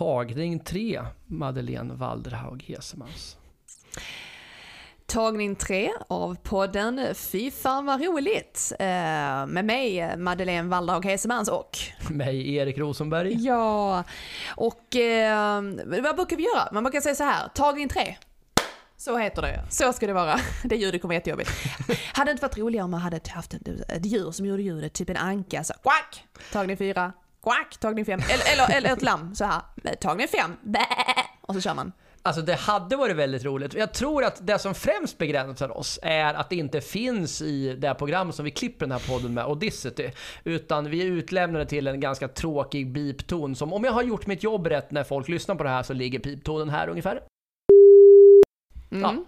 Tagning 3, Madeleine Walderhaug Hesemans. Tagning tre av podden Fy fan vad roligt. Eh, med mig Madeleine Walderhaug Hesemans och Mig, Erik Rosenberg. Ja, och eh, vad brukar vi göra? Man brukar säga så här, tagning tre. Så heter det, så ska det vara. Det ljudet kommer jättejobbigt. hade det inte varit roligare om man hade haft ett djur som gjorde ljudet, typ en anka, så quack, tagning fyra, quack, tagning fem, eller, eller, eller ett lamm så här, tagning fem, bä, och så kör man. Alltså det hade varit väldigt roligt. Jag tror att det som främst begränsar oss är att det inte finns i det program som vi klipper den här podden med, Audacity. Utan vi är utlämnade till en ganska tråkig bipton som om jag har gjort mitt jobb rätt när folk lyssnar på det här så ligger piptonen här ungefär. Mm. Ja.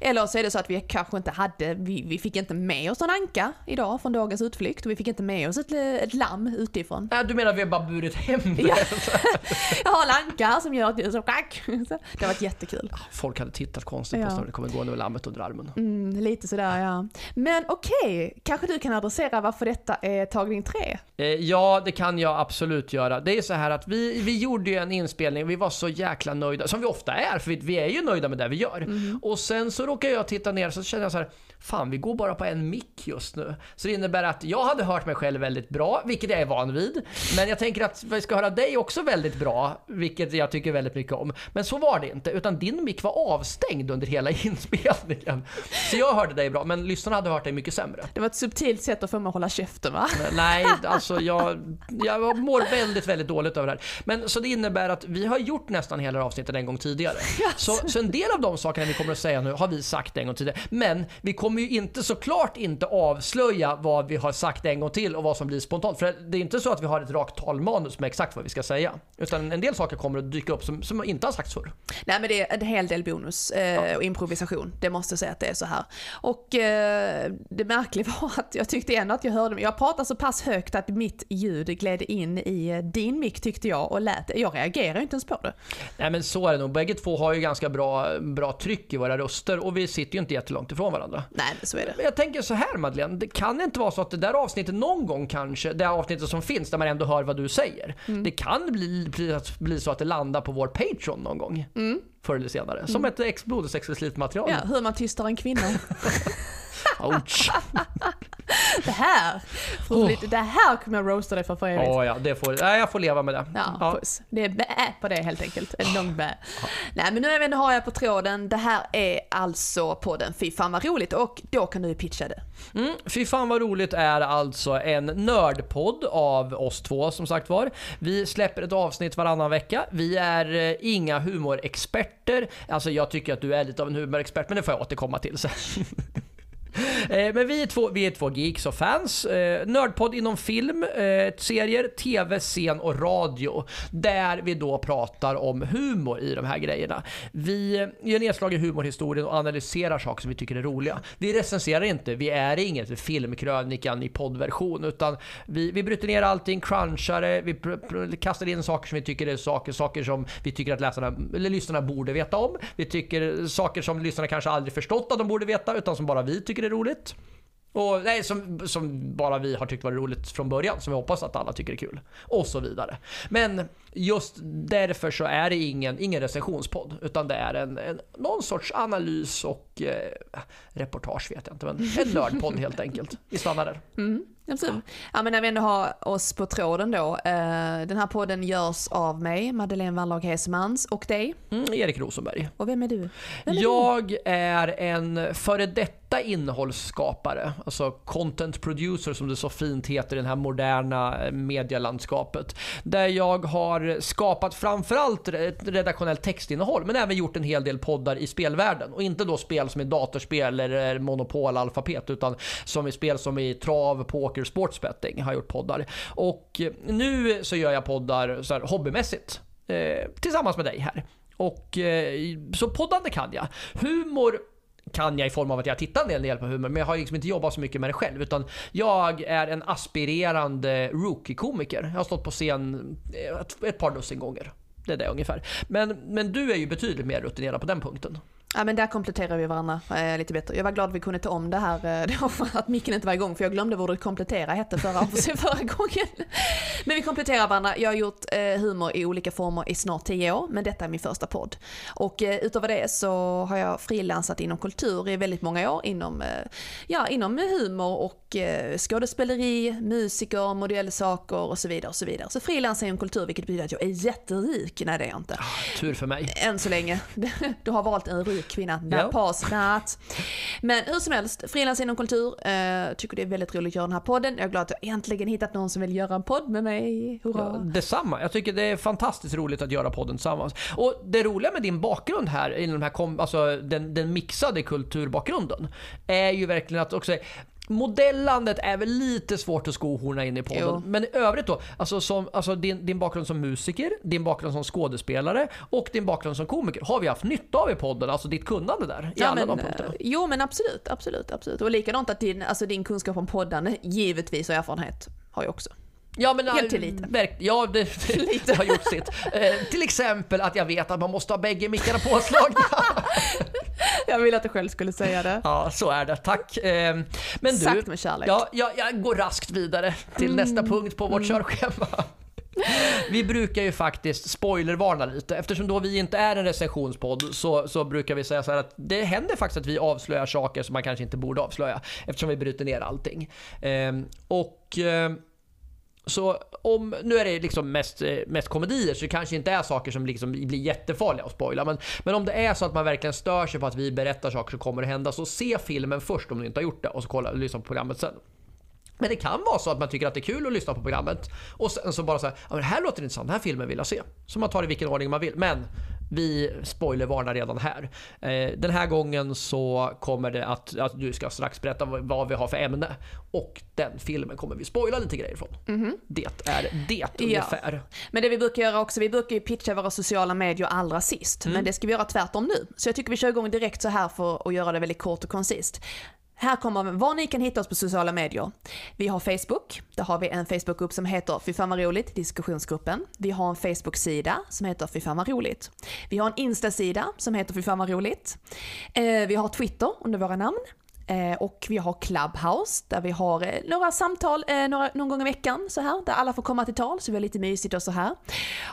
Eller så är det så att vi kanske inte hade, vi, vi fick inte med oss någon anka idag från dagens utflykt och vi fick inte med oss ett, ett lamm utifrån. Nej, du menar vi har bara burit hem det? Ja. Jag har en anka här som gör att det så kack. Det har varit jättekul. Folk hade tittat konstigt ja. på oss när det kommer gående med lammet under armen. Mm, lite sådär ja. Men okej, okay. kanske du kan adressera varför detta är tagning tre? Eh, ja, det kan jag absolut göra. Det är så här att vi, vi gjorde ju en inspelning, vi var så jäkla nöjda, som vi ofta är, för vi, vi är ju nöjda med det vi gör. Mm. Och sen så råkar jag titta ner så känner jag så här, fan vi går bara på en mick just nu. Så det innebär att jag hade hört mig själv väldigt bra, vilket jag är van vid. Men jag tänker att vi ska höra dig också väldigt bra, vilket jag tycker väldigt mycket om. Men så var det inte, utan din mick var avstängd under hela inspelningen. Så jag hörde dig bra, men lyssnarna hade hört dig mycket sämre. Det var ett subtilt sätt att få mig att hålla käften va? Nej, alltså jag, jag mår väldigt, väldigt dåligt över det här. Men så det innebär att vi har gjort nästan hela avsnittet en gång tidigare. Så, så en del av de sakerna vi kommer att säga nu har vi sagt en gång tidigare. Men vi kommer kommer ju inte såklart inte avslöja vad vi har sagt en gång till och vad som blir spontant. För det är inte så att vi har ett rakt talmanus med exakt vad vi ska säga. Utan en del saker kommer att dyka upp som, som inte har sagts förr. Nej men det är en hel del bonus eh, ja. och improvisation. Det måste jag säga att det är så här. Och eh, det märkliga var att jag tyckte ändå att jag hörde mig. Jag pratade så pass högt att mitt ljud gled in i eh, din mick tyckte jag och lät Jag reagerar inte ens på det. Nej men så är det nog. Bägge två har ju ganska bra, bra tryck i våra röster och vi sitter ju inte jättelångt ifrån varandra. Nej, så är det. Men jag tänker så här Madeleine, det kan inte vara så att det där avsnittet någon gång kanske, det avsnittet som finns där man ändå hör vad du säger. Mm. Det kan bli, bli, bli, så att det landar på vår Patreon någon gång. Mm. Förr eller senare. Mm. Som ett ex blodexklusivt material. Ja, hur man tystar en kvinna. Ouch. det här, oh. det här kommer jag roasta dig för för evigt. Oh, ja, det får, nej, jag får leva med det. Ja, ja. Puss. Det är bä på det helt enkelt. En lång bä. Ja. Nej men nu även har jag på tråden, det här är alltså podden Fy fan vad roligt och då kan du pitcha det. Mm, Fy fan vad roligt är alltså en nördpodd av oss två som sagt var. Vi släpper ett avsnitt varannan vecka. Vi är eh, inga humorexperter. Alltså jag tycker att du är lite av en humorexpert men det får jag återkomma till sen. Eh, men vi är två, vi är två geeks och fans. Eh, nördpodd inom film, eh, serier, tv, scen och radio. Där vi då pratar om humor i de här grejerna. Vi gör nedslag i humorhistorien och analyserar saker som vi tycker är roliga. Vi recenserar inte, vi är inget filmkrönikan i poddversion utan vi, vi bryter ner allting, crunchar det, vi kastar in saker som vi tycker är saker, saker som vi tycker att läsarna, eller lyssnarna borde veta om. Vi tycker saker som lyssnarna kanske aldrig förstått att de borde veta utan som bara vi tycker tycker är roligt. Och nej, som, som bara vi har tyckt var roligt från början, som vi hoppas att alla tycker är kul. Och så vidare. Men just därför så är det ingen, ingen recensionspodd, utan det är en, en någon sorts analys och eh, reportage vet jag inte, men en nördpodd helt enkelt. Vi stannar där. Mm. Ja, men när vi ändå har oss på tråden då. Eh, den här podden görs av mig, Madeleine Wallhag Hesemans, och dig? Mm, Erik Rosenberg. Och vem är du? Vem är jag du? är en före detta innehållsskapare, alltså content producer som det så fint heter i det här moderna medielandskapet. Där jag har skapat framförallt ett redaktionellt textinnehåll, men även gjort en hel del poddar i spelvärlden. Och inte då spel som är datorspel eller Monopol, Alfapet, utan som är spel som är trav, poker poker sportsbetting har gjort poddar. Och nu så gör jag poddar så här hobbymässigt. Eh, tillsammans med dig här. Och eh, så poddande kan jag. Humor kan jag i form av att jag tittar en del på humor, men jag har liksom inte jobbat så mycket med det själv. Utan jag är en aspirerande rookie-komiker. Jag har stått på scen ett, ett par dussin gånger. Det är det ungefär. Men, men du är ju betydligt mer rutinerad på den punkten. Ja men där kompletterar vi varandra eh, lite bättre. Jag var glad att vi kunde ta om det här eh, då, att micken inte var igång för jag glömde vad ordet komplettera hette förra, förra gången. Men vi kompletterar varandra. Jag har gjort eh, humor i olika former i snart tio år men detta är min första podd. Och eh, utöver det så har jag frilansat inom kultur i väldigt många år inom, eh, ja, inom humor och eh, skådespeleri, musiker, modellsaker och så vidare. och Så vidare. Så frilansar inom kultur vilket betyder att jag är jätterik. Nej det är jag inte. Tur för mig. Än så länge. Du har valt en rik kvinna. That. Men hur som helst, frilans inom kultur. Eh, tycker det är väldigt roligt att göra den här podden. Jag är glad att jag äntligen hittat någon som vill göra en podd med mig. Hurra. Ja, detsamma. Jag tycker det är fantastiskt roligt att göra podden tillsammans. Och det roliga med din bakgrund här, i de här kom, alltså den, den mixade kulturbakgrunden, är ju verkligen att också Modellandet är väl lite svårt att skohorna in i podden. Jo. Men i övrigt då, alltså, som, alltså din, din bakgrund som musiker, din bakgrund som skådespelare och din bakgrund som komiker har vi haft nytta av i podden. Alltså ditt kunnande där, i Ja, alla men, de punkterna. eh, jo men absolut, absolut, absolut. Och likadant att din, alltså din kunskap om poddande, givetvis och erfarenhet, har jag också. Ja, men, Helt till äh, lite. Verk, ja, det, det, Lite. har gjort sitt. Eh, till exempel att jag vet att man måste ha bägge mickarna påslagna. Jag ville att du själv skulle säga det. Ja, så är det. Tack. Eh, Men du, Sagt med kärlek. ja, ja, jag går raskt vidare till Mm. nästa punkt på vårt körschema. Vi brukar ju faktiskt spoilervarna lite. Eftersom då vi inte är en recensionspodd så, så brukar vi säga så här att det händer faktiskt att vi avslöjar saker som man kanske inte borde avslöja. Eftersom vi bryter ner allting. Ehm, och... ehm, så om, nu är det liksom mest, eh, mest komedier så det kanske inte är saker som liksom blir jättefarliga att spoila. Men, men om det är så att man verkligen stör sig på att vi berättar saker som kommer att hända så se filmen först om du inte har gjort det och så kolla, lyssna på programmet sen. Men det kan vara så att man tycker att det är kul att lyssna på programmet och sen så bara så här, ja men det här låter intressant, den här filmen vill jag se. Så man tar det i vilken ordning man vill. Men vi spoilervarnar redan här. Eh, den här gången så kommer det att, att du ska strax berätta vad, vi har för ämne. Och den filmen kommer vi spoila lite grejer från. Det är det ungefär. Men det vi brukar göra också, vi brukar ju pitcha våra sociala medier allra sist. Men det ska vi göra tvärtom nu. Så jag tycker vi kör igång direkt så här för att göra det väldigt kort och koncist. Här kommer var ni kan hitta oss på sociala medier. Vi har Facebook, där har vi en Facebookgrupp som heter Fy fan vad roligt, diskussionsgruppen. Vi har en Facebook-sida som heter Fy fan vad roligt. Vi har en Insta-sida som heter Fy fan vad roligt. Eh, vi har Twitter under våra namn. Eh, och vi har Clubhouse där vi har eh, några samtal eh, några, någon gång i veckan så här, där alla får komma till tal så vi har lite mysigt och så här.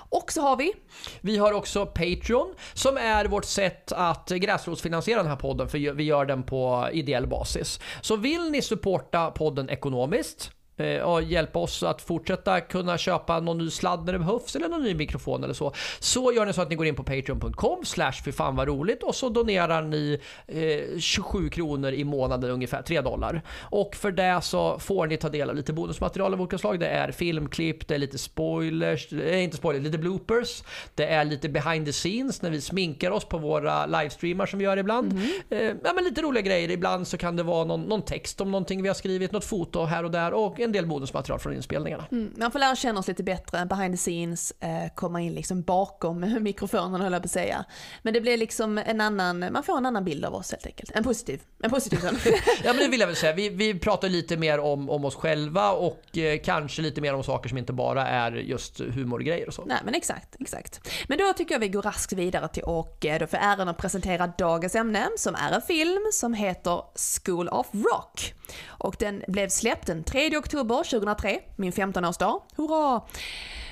Och så har vi, Vi har också Patreon som är vårt sätt att gräsrotsfinansiera den här podden för vi gör den på ideell basis. Så vill ni supporta podden ekonomiskt eh, hjälpa oss att fortsätta kunna köpa någon ny sladd när det behövs eller någon ny mikrofon eller så. Så gör ni så att ni går in på patreon.com slash för fan vad roligt och så donerar ni eh, 27 kronor i månaden ungefär, 3 dollar. Och för det så får ni ta del av lite bonusmaterial av olika slag. Det är filmklipp, det är lite spoilers, eh, inte spoilers, lite bloopers. Det är lite behind the scenes när vi sminkar oss på våra livestreamar som vi gör ibland. Eh, ja, men lite roliga grejer. Ibland så kan det vara någon, någon text om någonting vi har skrivit, något foto här och där och en del bonusmaterial från inspelningarna. mm, man får lära känna oss lite bättre, behind the scenes, eh, komma in liksom bakom mikrofonen höll jag på att säga. Men det blir liksom en annan, man får en annan bild av oss helt enkelt. En positiv, en positiv sån. Ja men det vill jag väl säga. Vi, vi pratar lite mer om, om oss själva och eh, kanske lite mer om saker som inte bara är just humorgrejer och så. Nej men exakt, exakt. Men då tycker jag vi går raskt vidare till och eh, då får äran att presentera dagens ämne som är en film som heter School of Rock. Och den blev släppt den 3 oktober 2003, min 15-årsdag. Hurra!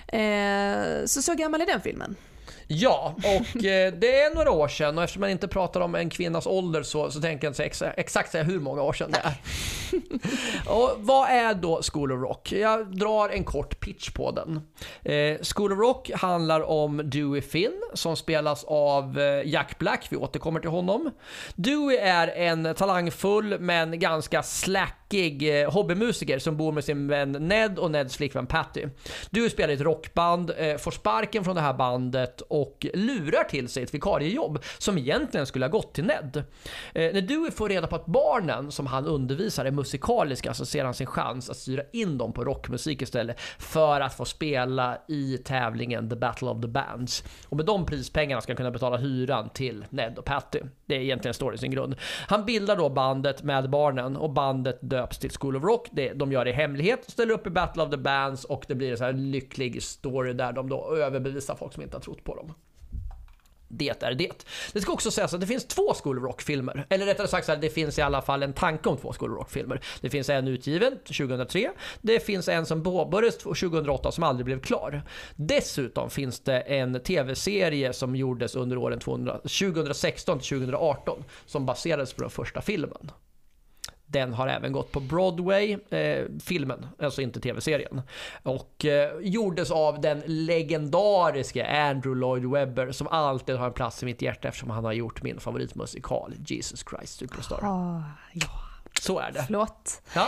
Eh, så så gammal är den filmen. Ja, och eh, det är några år sedan och eftersom man inte pratar om en kvinnas ålder så, så tänker jag inte exa- exakt säga hur många år sedan det är. och vad är då School of Rock? Jag drar en kort pitch på den. Eh, School of Rock handlar om Dewey Finn som spelas av eh, Jack Black. Vi återkommer till honom. Dewey är en talangfull men ganska slackig eh, hobbymusiker som bor med sin vän Ned och Neds flickvän Patty. Du spelar i ett rockband, eh, får sparken från det här bandet och lurar till sig ett vikariejobb som egentligen skulle ha gått till Ned. Eh, när du får reda på att barnen som han undervisar är musikaliska så ser han sin chans att styra in dem på rockmusik istället för att få spela i tävlingen The Battle of the Bands. Och med de prispengarna ska han kunna betala hyran till Ned och Patty. Det är egentligen storyn sin grund. Han bildar då bandet med barnen och bandet döps till School of Rock. Det, de gör det i hemlighet, ställer upp i Battle of the Bands och det blir en så här lycklig story där de då överbevisar folk som inte har trott på dem. det är det. Det ska också sägas att det finns två School of Rock-filmer. Eller rättare sagt så här, det finns i alla fall en tanke om två School of Rock-filmer. Det finns en utgiven 2003. Det finns en som påbörjades 2008 som aldrig blev klar. Dessutom finns det en tv-serie som gjordes under åren 2016 till 2018 som baserades på den första filmen. Den har även gått på Broadway, eh, filmen, alltså inte tv-serien. Och eh, gjordes av den legendariske Andrew Lloyd Webber som alltid har en plats i mitt hjärta eftersom han har gjort min favoritmusikal Jesus Christ Superstar. Oh, ja. Så är det. Flott. Ja.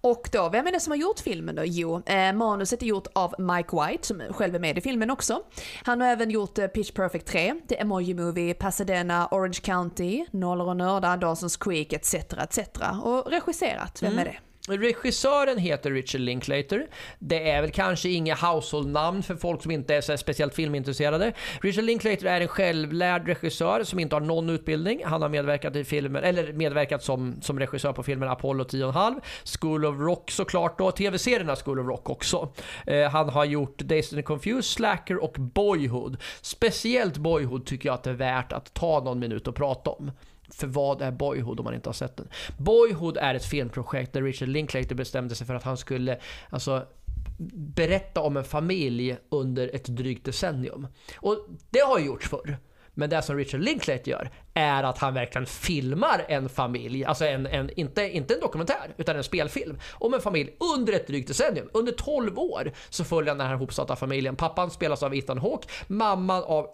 Och då, vem är det som har gjort filmen då? Jo, eh, manuset är gjort av Mike White som själv är med i filmen också. Han har även gjort eh, Pitch Perfect 3, The Emoji Movie, Pasadena, Orange County, Nollor och Nördar, Dawson's Creek etc. etc. Och regisserat, vem Mm. är det? Regissören heter Richard Linklater. Det är väl kanske inga household-namn för folk som inte är så speciellt filmintresserade. Richard Linklater är en självlärd regissör som inte har någon utbildning. Han har medverkat i filmer, eller medverkat som, som regissör på filmen Apollo 10,5, School of Rock såklart och tv-serierna School of Rock också. Eh, han har gjort Destiny Confused, Slacker och Boyhood. Speciellt Boyhood tycker jag att det är värt att ta någon minut och prata om. För vad är Boyhood om man inte har sett den? Boyhood är ett filmprojekt där Richard Linklater bestämde sig för att han skulle alltså, berätta om en familj under ett drygt decennium. Och det har ju gjorts förr. Men det som Richard Linklater gör är att han verkligen filmar en familj, alltså en, en, inte, inte en dokumentär, utan en spelfilm om en familj under ett drygt decennium. Under 12 år så följer han den här hopsatta familjen. Pappan spelas av Ethan Hawke, mamman av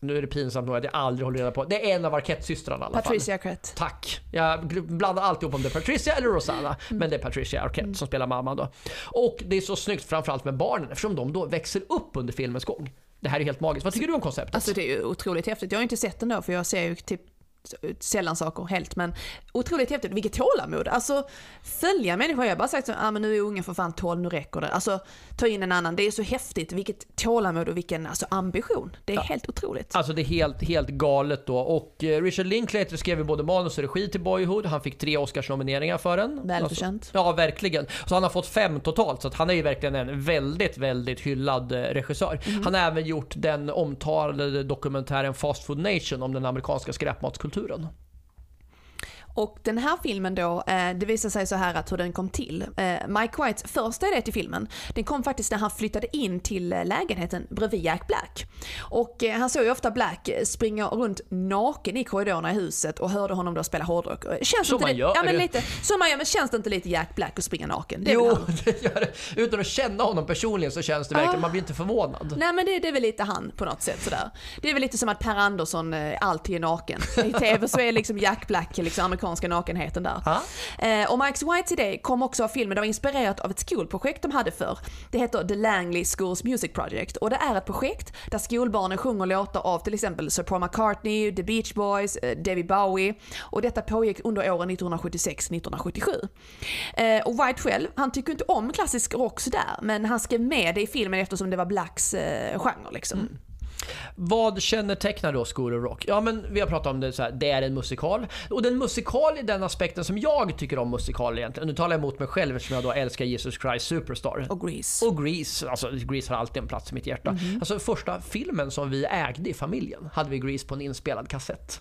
nu är det pinsamt nog att jag aldrig håller reda på. Det är en av Arquette-systrarna i alla fall. Patricia Arquette. Tack. Jag blandar alltid ihop om det är Patricia eller Rosanna. Men det är Patricia Arquette som spelar mamman då. Och det är så snyggt framförallt med barnen eftersom de då växer upp under filmens gång. Det här är helt magiskt. Vad tycker du om konceptet? Alltså det är ju otroligt häftigt. Jag har ju inte sett den då för jag ser ju typ sällan saker helt men otroligt häftigt. Vilket tålamod. Alltså följa människor. Jag har bara sagt så, ah, men nu är ungen för fan 12, nu räcker det. Alltså ta in en annan. Det är så häftigt. Vilket tålamod och vilken alltså, ambition. Det är Ja. helt otroligt. Alltså det är helt, helt galet då. Och eh, Richard Linklater skrev ju både manus och regi till Boyhood. Han fick tre Oscarsnomineringar för den. Välförtjänt. Alltså, ja, verkligen. Så han har fått fem totalt. Så att han är ju verkligen en väldigt, väldigt hyllad eh, regissör. Han har även gjort den omtalade dokumentären Fast Food Nation om den amerikanska skräpmatskulturen kulturen. Och den här filmen då, eh, det visar sig så här att hur den kom till. Eh, Mike Whites första idé till filmen, den kom faktiskt när han flyttade in till eh, lägenheten bredvid Jack Black. Och han såg ju ofta Black springa runt naken i korridorerna i huset och hörde honom då spela hårdrock. Känns Som inte man gör. Ja men lite, som man gör, men känns det inte lite Jack Black att springa naken? Det Jo, det gör det. Utan att känna honom personligen så känns det verkligen, Ah. man blir inte förvånad. Nej men det, det är väl lite han på något sätt sådär. Det är väl lite som att Per Andersson alltid är naken. I TV så är liksom Jack Black liksom amerikanska nakenheten där. Eh, och Mike Whites idé kom också av filmen, det var inspirerat av ett skolprojekt de hade för. Det heter The Langley Schools Music Project och det är ett projekt där skolbarnen sjunger låtar av till exempel Sir Paul McCartney, The Beach Boys, eh, David Bowie och detta pågick under åren 1976-1977. Eh, och White själv, han tycker inte om klassisk rock sådär men han skrev med det i filmen eftersom det var Blacks eh, genre liksom. Vad kännetecknar då School of Rock? Ja, men vi har pratat om det så här, det är en musikal. Och den musikal i den aspekten som jag tycker om musikal egentligen, nu talar jag emot mig själv eftersom jag då älskar Jesus Christ Superstar. Och Grease. Och Grease, alltså Grease har alltid en plats i mitt hjärta. Alltså första filmen som vi ägde i familjen hade vi Grease på en inspelad kassett.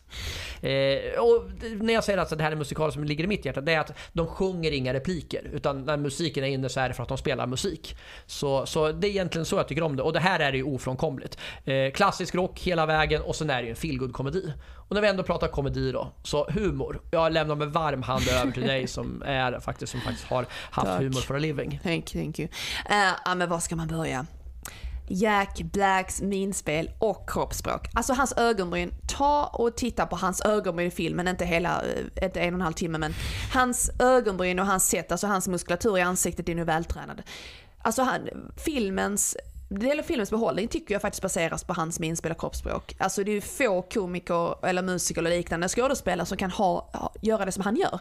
Eh, och när jag säger att det här är en musikal som ligger i mitt hjärta, det är att de sjunger inga repliker. Utan när musiken är inne så är det för att de spelar musik. Så, så det är egentligen så jag tycker om det. Och det här är ju ofrånkomligt. Eh, klassisk rock hela vägen och sen är det ju en feelgood komedi Och när vi ändå pratar komedi då, så humor. Jag lämnar med varm hand över till dig som är faktiskt som faktiskt har haft Tack. humor for a living. Thank thank you. Ja, men var ska man börja? Jack Blacks minspel och kroppsspråk. Alltså hans ögonbryn. Ta och titta på hans ögonbryn i filmen, inte hela, eh, inte en och en halv timme men hans ögonbryn och hans sätt, alltså hans muskulatur i ansiktet är nu vältränad. Alltså han, filmens del av filmens behållning tycker jag faktiskt baseras på hans minspel och kroppsspråk. Alltså det är ju få komiker eller musiker eller liknande skådespelare som kan ha, ha, göra det som han gör.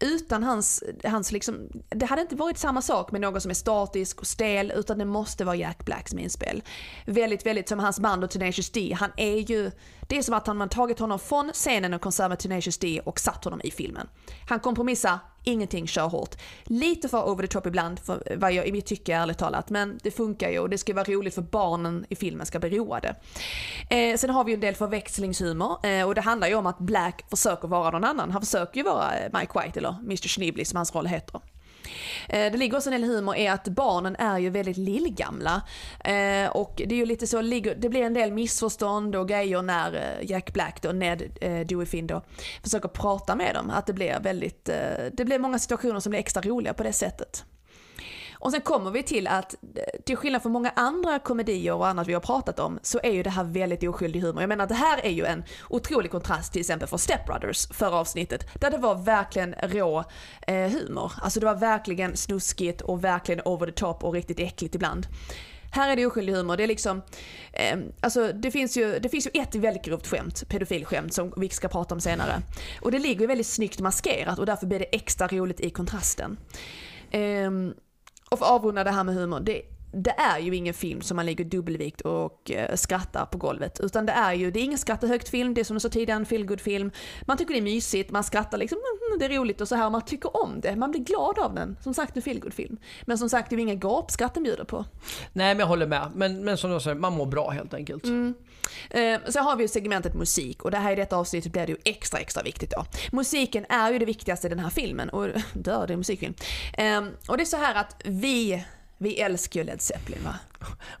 Utan hans, hans liksom, det hade inte varit samma sak med någon som är statisk och stel utan det måste vara Jack Blacks minspel. Väldigt, väldigt som hans band och Tenacious D. Han är ju, det är som att han har tagit honom från scenen och konsert med Tenacious D och satt honom i filmen. Han kompromissar ingenting kör hårt. Lite för over the top ibland, för vad jag i mitt tycke ärligt talat, men det funkar ju och det ska vara roligt för barnen i filmen ska bli roade. Eh, sen har vi ju en del förväxlingshumor eh, och det handlar ju om att Black försöker vara någon annan. Han försöker ju vara eh, Mike White eller Mr Schnibbly som hans roll heter. Eh, det ligger också en del humor i att barnen är ju väldigt lillgamla. Eh, och det är ju lite så, det blir en del missförstånd och grejer när eh, Jack Black då, Ned Dewey Finn då, försöker prata med dem. Att det blir väldigt, det blir många situationer som blir extra roliga på det sättet. Och sen kommer vi till att eh, till skillnad från många andra komedier och annat vi har pratat om så är ju det här väldigt oskyldig humor. Jag menar det här är ju en otrolig kontrast till exempel för Step Brothers förra avsnittet där det var verkligen rå eh, humor. Alltså det var verkligen snuskigt och verkligen over the top och riktigt äckligt ibland. Här är det oskyldig humor. Det är liksom, eh, alltså det finns, ju, det finns ju ett väldigt grovt skämt, pedofilskämt, som vi ska prata om senare. Och det ligger ju väldigt snyggt maskerat och därför blir det extra roligt i kontrasten. Eh, och för att avrunda det här med humor, det, det är ju ingen film som man ligger dubbelvikt och eh, skrattar på golvet. Utan det är ju, det är ingen skratta högt film, det är som du sa tidigare en feelgood film. Man tycker det är mysigt, man skrattar liksom, mm, det är roligt och så här, och man tycker om det. Man blir glad av den. Som sagt en feelgood film. Men som sagt, det är ju inga gapskratt den bjuder på. Nej, men jag håller med. Men, men som du säger, man mår bra helt enkelt. Mm. Eh, sen har vi ju segmentet musik och det här i detta avsnittet blir det ju extra extra viktigt då. Musiken är ju det viktigaste i den här filmen och dör det är en musikfilm. Eh, och det är så här att vi vi älskar ju Led Zeppelin va?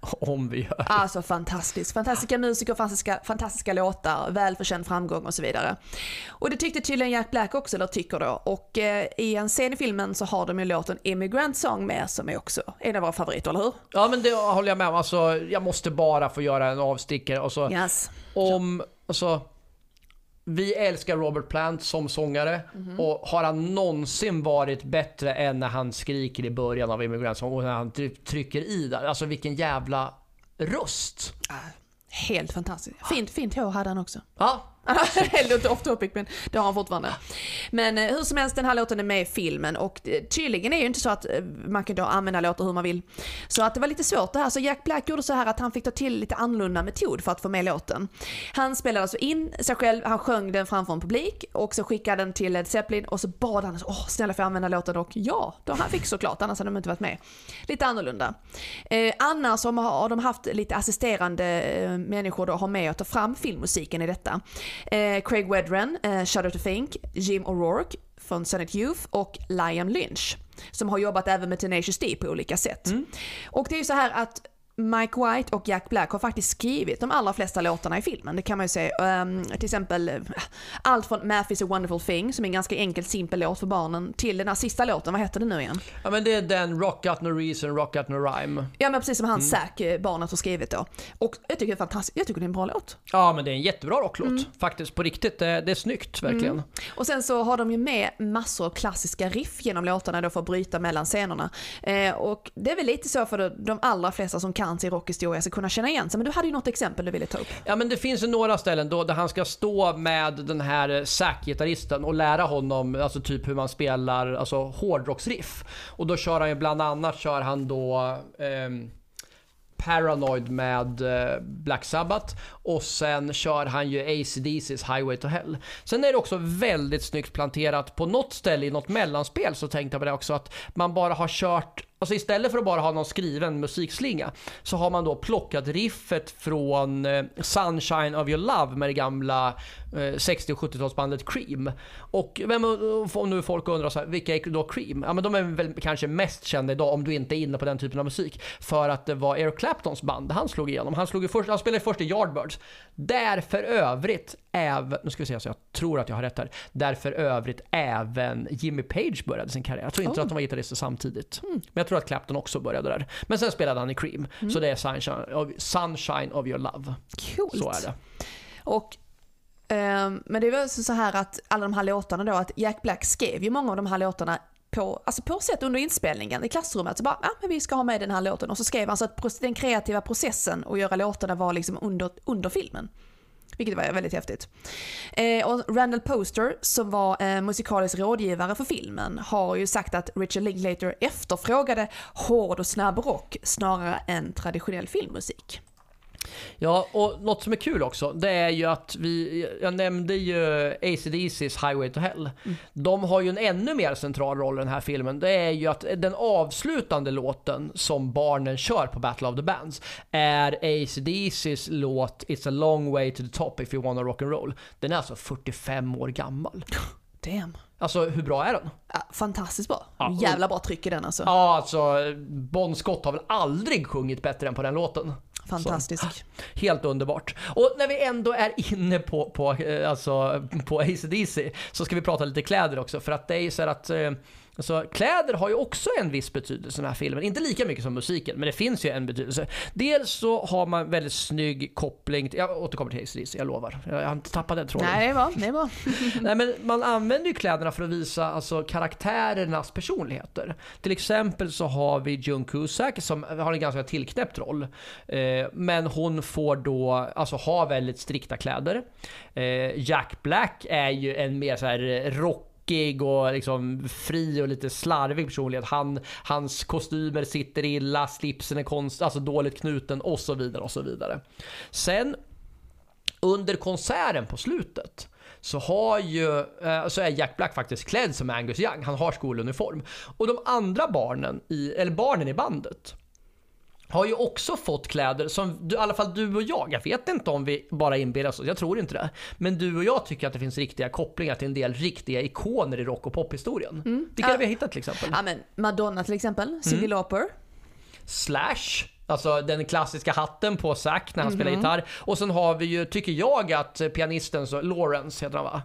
Om vi gör. Alltså fantastiskt. Fantastiska musiker, fantastiska, fantastiska låtar, välförtjänt framgång och så vidare. Och det tyckte tydligen Jack Black också, eller tycker då. Och eh, i en scen i filmen så har de ju låten Immigrant Song med som är också en av våra favoriter, eller hur? Ja men det håller jag med om. Alltså, jag måste bara få göra en avstickare. Alltså, yes. Om, alltså vi älskar Robert Plant som sångare mm. och har han någonsin varit bättre än när han skriker i början av Immigrant Song och när han trycker i där. Alltså vilken jävla röst. Helt fantastiskt. Fint, fint hår hade han också. Ja, Lite off topic men det har han fortfarande. Men eh, hur som helst, den här låten är med i filmen och eh, tydligen är det ju inte så att eh, man kan då använda låtar hur man vill. Så att det var lite svårt det här. Så Jack Black gjorde så här att han fick ta till lite annorlunda metod för att få med låten. Han spelade alltså in sig själv, han sjöng den framför en publik och så skickade den till Led Zeppelin och så bad han åh snälla får jag använda låten och ja, då han fick såklart, annars hade de inte varit med. Lite annorlunda. Eh, annars har de haft lite assisterande människor då har med att ta fram filmmusiken i detta. Eh, Craig Wedren, eh, Shudder to Think, Jim O'Rourke från Senate Youth och Liam Lynch. Som har jobbat även med Tenacious D på olika sätt. Mm. Och det är ju så här att Mike White och Jack Black har faktiskt skrivit de allra flesta låtarna i filmen. Det kan man ju säga. Um, till exempel eh, allt från Math is a wonderful thing, som är en ganska enkel, simpel låt för barnen, till den här sista låten, vad heter den nu igen? Ja men det är den Rock Out No Reason, Rock Out No Rhyme. Ja men precis som han mm. Zack, eh, barnet, har skrivit då. Och jag tycker det är fantastiskt, jag tycker det är en bra låt. Ja men det är en jättebra rocklåt. Mm. Faktiskt, på riktigt. Det, det är snyggt, verkligen. Mm. Och sen så har de ju med massor av klassiska riff genom låtarna då för att bryta mellan scenerna. Eh, och det är väl lite så för de allra flesta som kan i rockhistoria ska kunna känna igen sig. Men du hade ju något exempel du ville ta upp. Ja men det finns ju några ställen då där han ska stå med den här eh, sackgitarristen och lära honom alltså typ hur man spelar alltså hårdrocksriff. Och då kör han ju bland annat kör han då eh, Paranoid med eh, Black Sabbath och sen kör han ju ACDC's Highway to Hell. Sen är det också väldigt snyggt planterat på något ställe i något mellanspel så tänkte jag på det också att man bara har kört Alltså istället för att bara ha någon skriven musikslinga så har man då plockat riffet från eh, Sunshine of your love med det gamla 60 och 70-talsbandet Cream. Och vem, om nu folk undrar så här, vilka är då Cream? Ja men de är väl kanske mest kända idag om du inte är inne på den typen av musik. För att det var Eric Claptons band han slog igenom. Han, slog först, han spelade först i Yardbirds. Där för övrigt även, nu ska vi se så jag tror att jag har rätt här. Där för övrigt även Jimmy Page började sin karriär. Jag tror inte oh. att de var gitarrister samtidigt. Mm. Men tror att Clapton också började där. Men sen spelade han i Cream. Mm. Så det är Sunshine of, Sunshine of your love. Coolt. Så är det. Och Um, men det är väl så här att alla de här låtarna då, att Jack Black skrev ju många av de här låtarna på, alltså på sätt under inspelningen i klassrummet. Så bara, ja men vi ska ha med den här låten. Och så skrev han så att den kreativa processen att göra låtarna var liksom under, under filmen. Vilket var väldigt häftigt. Eh, och Randall Poster, som var eh, musikalisk rådgivare för filmen, har ju sagt att Richard Linklater efterfrågade hård och snabb rock snarare än traditionell filmmusik. Ja, och något som är kul också, det är ju att vi, jag nämnde ju ACDC's Highway to Hell. Mm. De har ju en ännu mer central roll i den här filmen. Det är ju att den avslutande låten som barnen kör på Battle of the Bands är ACDC's låt It's a long way to the top if you wanna rock and roll. Den är alltså 45 år gammal. Damn. Alltså hur bra är den? Ja, fantastiskt bra. Ja, Jävla bra tryck i den alltså. Ja, alltså Bon Scott har väl aldrig sjungit bättre än på den låten. Fantastisk. Så, ah, Helt underbart. Och när vi ändå är inne på, på, eh, alltså, på ACDC så ska vi prata lite kläder också. För att det är ju så här att eh, alltså, kläder har ju också en viss betydelse i den här filmen. Inte lika mycket som musiken, men det finns ju en betydelse. Dels så har man väldigt snygg koppling, till, jag återkommer till AC/DC, jag lovar. Jag har inte tappat den tråden. Nej, det bra. Det bra. Nej, men man använder ju kläderna för att visa alltså, karaktärernas personligheter. Till exempel så har vi June Cusack som har en ganska tillknäppt roll. Eh, men hon får då alltså, ha väldigt strikta kläder. Eh, Jack Black är ju en mer så här rockig och liksom fri och lite slarvig personlighet. Han, hans kostymer sitter illa, slipsen är konst, alltså dåligt knuten och så vidare och så vidare. Sen under konserten på slutet så har ju, eh, så är Jack Black faktiskt klädd som Angus Young. Han har skoluniform. Och de andra barnen i, eller barnen i bandet har ju också fått kläder som, du, i alla fall du och jag, jag vet inte om vi bara inbillar oss, jag tror inte det. Men du och jag tycker att det finns riktiga kopplingar till en del riktiga ikoner i rock och pophistorien. Vilka Ja. har vi hittat till exempel? Ja, men Madonna till exempel, Cyndi Mm. Lauper. Slash, alltså den klassiska hatten på Zack när han spelar Mhm. gitarr. Och sen har vi ju, tycker jag, att pianisten, så, Lawrence heter han va?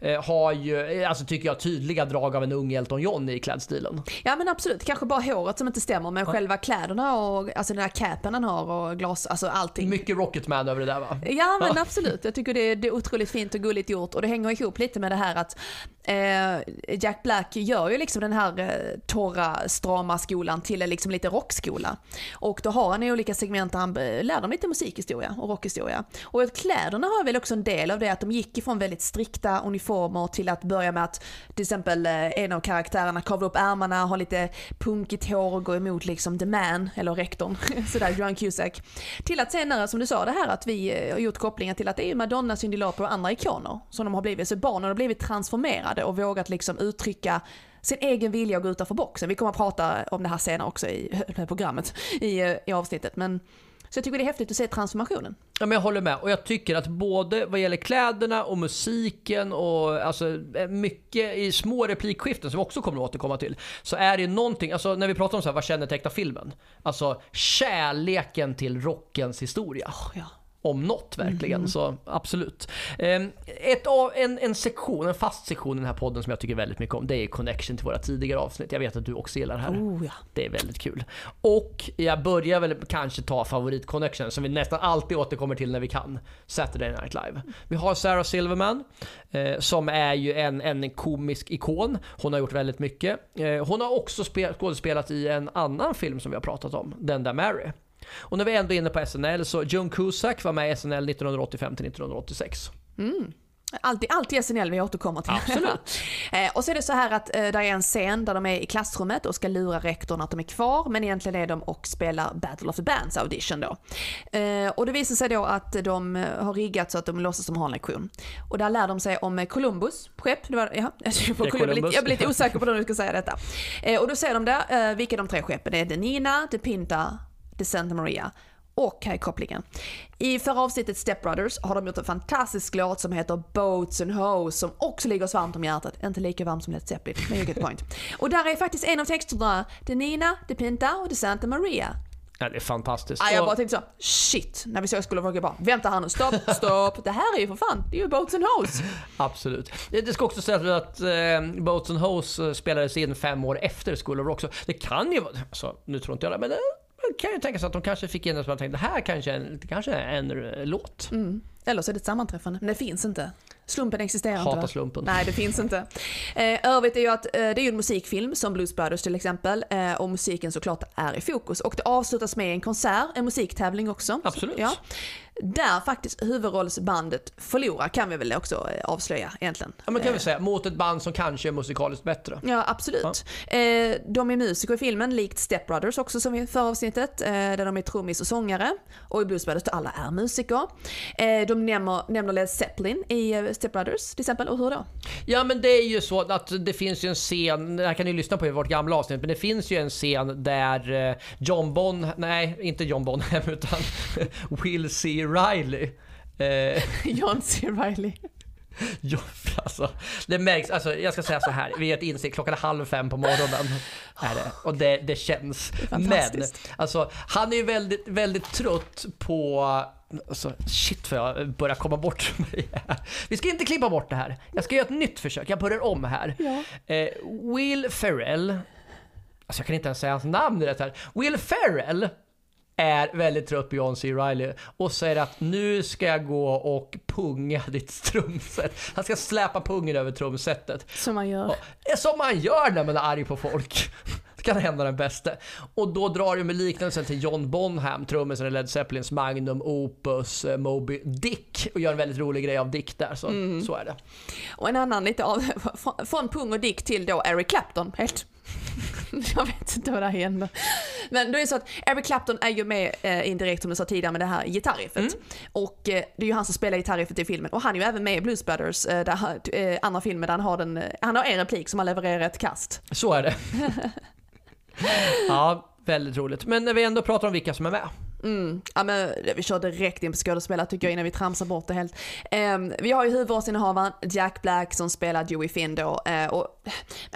Eh, har ju, eh, alltså tycker jag, tydliga drag av en ung Elton John i klädstilen. Ja men absolut, kanske bara håret som inte stämmer men själva kläderna och alltså den här capen han har och glas, alltså allting. Mycket Rocketman över det där va? Ja men absolut, jag tycker det är, det är otroligt fint och gulligt gjort och det hänger ihop lite med det här att eh, Jack Black gör ju liksom den här eh, torra, strama skolan till en liksom lite rockskola. Och då har han i olika segment där han eh, lär dem lite musikhistoria och rockhistoria. Och kläderna har väl också en del av det att de gick ifrån väldigt strikta uniformer till att börja med att till exempel eh, en av karaktärerna kavlar upp ärmarna, har lite punkigt hår och går emot liksom the man, eller rektorn, sådär, Johan Cusack. Till att senare, som du sa, det här att vi eh, har gjort kopplingar till att det är Madonna, Cyndi Lauper och andra ikoner som de har blivit. Så barnen har blivit transformerade och vågat liksom uttrycka sin egen vilja att gå utanför boxen. Vi kommer att prata om det här senare också i programmet, i, eh, i avsnittet. Men, så jag tycker det är häftigt att se transformationen. Ja, men jag håller med och jag tycker att både vad gäller kläderna och musiken och alltså eh, mycket i små replikskiften som vi också kommer att återkomma till så är det någonting, alltså när vi pratar om så här, vad kännetecknar filmen? Alltså kärleken till rockens historia. Ja. Om något verkligen, så absolut. Ehm, Ett en, en sektion, en fast sektion i den här podden som jag tycker väldigt mycket om, det är connection till våra tidigare avsnitt. Jag vet att du också gillar det här. Oh, ja. Det är väldigt kul. Och jag börjar väl kanske ta favorit-connection som vi nästan alltid återkommer till när vi kan. Saturday Night Live. Vi har Sarah Silverman eh, som är ju en, en komisk ikon. Hon har gjort väldigt mycket. Eh, hon har också spel, skådespelat i en annan film som vi har pratat om, Den där Mary. Och när vi ändå är inne på SNL så Joan Cusack var med i SNL 1985 till 1986. Alltid, alltid SNL vi återkommer till. Absolut. Eh, och så är det så här att eh, där är en scen där de är i klassrummet och ska lura rektorn att de är kvar, men egentligen är de och spelar Battle of the Bands audition då. Eh, och det visar sig då att de har riggat så att de låtsas som har en lektion. Och där lär de sig om Columbus skepp. Det var, ja, jag, lite, Columbus. jag blir lite osäker på när du ska säga detta. Och då säger de där vilka de tre skeppen är. The Nina, The Pinta, The Santa Maria. Och här är kopplingen. I förra avsnittet Step Brothers har de gjort en fantastisk låt som heter Boats and Hoes som också ligger oss varmt om hjärtat. Inte lika varmt som Led Zeppelin, men you get point. Och där är faktiskt en av texterna The Nina, The Pinta och The Santa Maria. Ja, det är fantastiskt. Ah, jag bara tänkte så, shit, när vi såg School of Rock, jag bara, vänta här nu, stopp, stopp, det här är ju för fan, det är ju Boats and Hoes. Absolut. Det det ska också sägas att eh, Boats and Hoes eh, spelades in fem år efter School of Rock. Så det kan ju vara, alltså, nu tror inte jag det, men det kan ju tänka sig att de kanske fick in en som tänkte, det här kanske är en, det kanske är en eh, låt. Mm. Eller så är det ett sammanträffande, men det finns inte. Slumpen existerar inte. Hatar slumpen. Nej, det finns inte. Eh, övrigt är ju att eh, det är ju en musikfilm som Blues Brothers till exempel eh, och musiken såklart är i fokus. Och det avslutas med en konsert, en musiktävling också. Absolut. Ja. Där faktiskt huvudrollsbandet förlorar kan vi väl också eh, avslöja egentligen. Ja men kan vi Eh, säga, mot ett band som kanske är musikaliskt bättre. Ja, absolut. Eh, de är musiker i filmen, likt Step Brothers också som i förra avsnittet, där de är trummis och sångare. Och i Blues Brothers där alla är musiker. De nämner, nämner Led Zeppelin i Step Brothers till exempel, och hur då? Ja men det är ju så att det finns ju en scen, det här kan ni lyssna på i vårt gamla avsnitt, men det finns ju en scen där John Bon, nej inte John Bonham utan Will C. Riley eh, John C. Reilly. Ja, alltså, det märks, alltså, jag ska säga så här, vi är ett insikt, klockan är halv fem på morgonen. Är det, och det, det känns. Men, alltså, han är ju väldigt, väldigt trött på Alltså, shit för jag börjar komma bort mig här. Vi ska inte klippa bort det här. Jag ska göra ett nytt försök, jag börjar om här. Ja. Eh, Will Ferrell, alltså jag kan inte ens säga hans namn rätt här. Will Ferrell är väldigt trött på John C. Reilly och säger att nu ska jag gå och punga ditt trumset. Han ska släpa pungen över trumsetet. Som man gör. Som man gör när man är arg på folk. Det kan hända den bästa. Och då drar du med liknelsen till John Bonham, trummisen i Led Zeppelins Magnum Opus eh, Moby Dick och gör en väldigt rolig grej av Dick där. Så, så är det. Och en annan lite av, från- pung och dick till då Eric Clapton. Helt. Jag vet inte vad det här händer. Men då är det så att Eric Clapton är ju med eh, indirekt som du sa tidigare med det här gitarriffet. Och eh, det är ju han som spelar gitarriffet i filmen. Och han är ju även med i Blues Brothers, eh, där, eh, andra filmer där han har, den, han har en replik som han levererar ett kast. Så är det. ja, väldigt roligt. Men när vi ändå pratar om vilka som är med. Mm. Ja, men vi kör direkt in på skådespelare tycker jag innan vi tramsar bort det helt. Eh, vi har ju huvudrollsinnehavaren Jack Black som spelar Joey Finn då. Eh, och,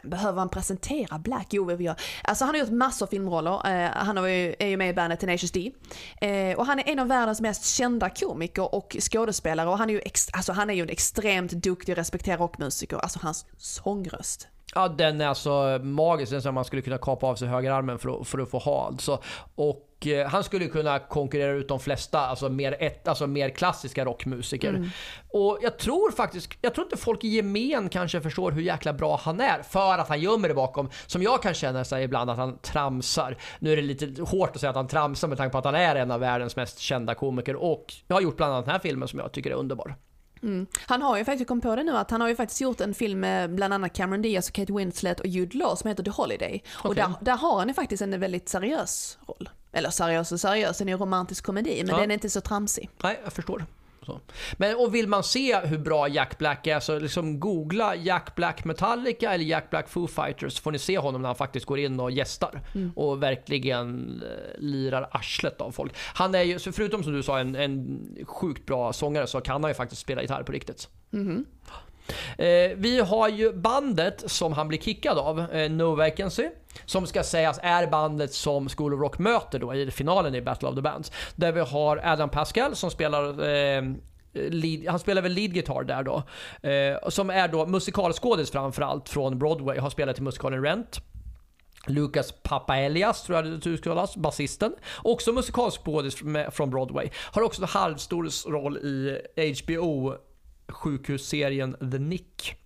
men behöver han presentera Black? Jo, vi gör. Alltså han har gjort massor av filmroller. Eh, han har ju, är ju med i bandet Tenacious D. Eh, och han är en av världens mest kända komiker och skådespelare. Och han är ju, ex, alltså, han är ju en extremt duktig och respekterad rockmusiker. Alltså hans sångröst. Ja, den är alltså magisk. Den som man skulle kunna kapa av sig högerarmen för att, för att få ha. Alltså. Och eh, han skulle kunna konkurrera ut de flesta, alltså mer, ett, alltså mer klassiska rockmusiker. Och jag tror faktiskt, jag tror inte folk i gemen kanske förstår hur jäkla bra han är. För att han gömmer det bakom, som jag kan känna sig ibland, att han tramsar. Nu är det lite hårt att säga att han tramsar med tanke på att han är en av världens mest kända komiker. Och jag har gjort bland annat den här filmen som jag tycker är underbar. Mm. Han har ju faktiskt kommit på det nu att han har ju faktiskt gjort en film med bland annat Cameron Diaz och Kate Winslet och Jude Law som heter The Holiday. Och Okej. där, där har han ju faktiskt en väldigt seriös roll. Eller seriös och seriös, den är ju romantisk komedi men Ja. den är inte så tramsig. Nej, jag förstår. Så. Men och vill man se hur bra Jack Black är så liksom googla Jack Black Metallica eller Jack Black Foo Fighters så får ni se honom när han faktiskt går in och gästar och verkligen eh, lirar arslet av folk. Han är ju, så förutom som du sa en, en sjukt bra sångare så kan han ju faktiskt spela gitarr på riktigt. Eh, vi har ju bandet som han blir kickad av, eh, No Vacancy. Som ska sägas är bandet som School of Rock möter då i finalen i Battle of the Bands. Där vi har Adam Pascal som spelar eh, Lead, han spelar väl lead guitar där då. Eh, som är då musikalskådis framförallt från Broadway. Har spelat i musikalen Rent. Lucas Papaelias tror jag det uttalas, basisten. Också musikalskådis från Broadway. Har också en halvstor roll i HBO sjukhusserien The Nick.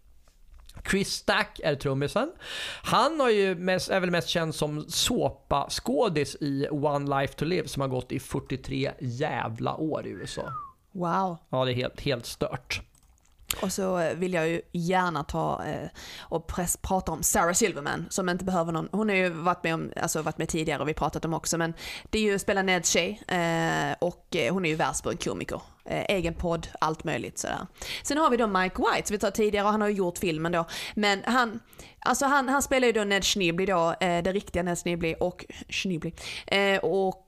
Chris Stack är trummisen. Han har ju mest, är väl mest känd som såpaskådis i One Life to Live som har gått i 43 jävla år i USA. Wow. Ja, det är helt, helt stört. Och så eh, vill jag ju gärna ta eh, och press, prata om Sarah Silverman som inte behöver någon, hon har ju varit med, om, alltså varit med tidigare och vi pratat om också men det är ju Spela Neds tjej eh, och eh, hon är ju världsberömd komiker. Eh, egen podd, allt möjligt sådär. Sen har vi då Mike White som vi tar tidigare och han har ju gjort filmen då. Men han, alltså han, han spelar ju då Ned Schneebly då, eh, det riktiga Ned Schneebly och Schneebly. Och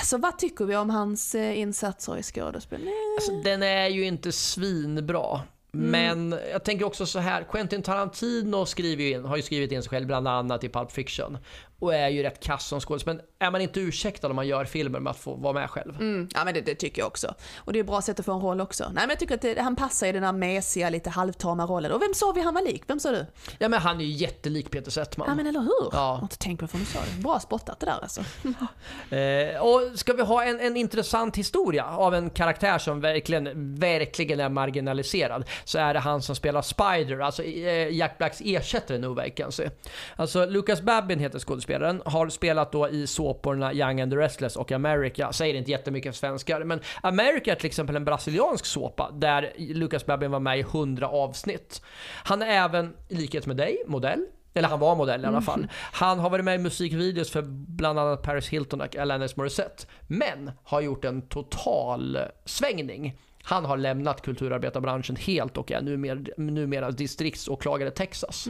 alltså vad tycker vi om hans insatser i skådespel? Alltså, den är ju inte svinbra. Mm. Men jag tänker också så här, Quentin Tarantino skriver in, har ju skrivit in sig själv bland annat i Pulp Fiction. Och är ju rätt kass som skådis. Men är man inte ursäktad om man gör filmer med att få vara med själv? Mm, ja men det, det tycker jag också. Och det är ett bra sätt att få en roll också. Nej men jag tycker att det, han passar i den här mesiga, lite halvtama rollen. Och vem sa vi han var lik? Vem sa du? Ja men han är ju jättelik Peter Settman. Ja men eller hur? Ja. Jag har inte tänkt på det förrän du sa det. Bra spottat det där alltså. Eh, och ska vi ha en, en intressant historia av en karaktär som verkligen, verkligen är marginaliserad så är det han som spelar Spider, alltså eh, Jack Blacks ersättare i No Vacancy. Alltså Lucas Babin heter skådespelaren skådespelaren. Har spelat då i såporna Young and the Restless och America. Säger inte jättemycket för svenskar, men America är till exempel en brasiliansk såpa där Lucas Babin var med i 100 avsnitt. Han är även, i likhet med dig, modell. Eller han var modell i alla fall. Han har varit med i musikvideos för bland annat Paris Hilton och Alanis Morissette. Men har gjort en total svängning. Han har lämnat kulturarbetarbranschen helt och är numera, numera distriktsåklagare Texas.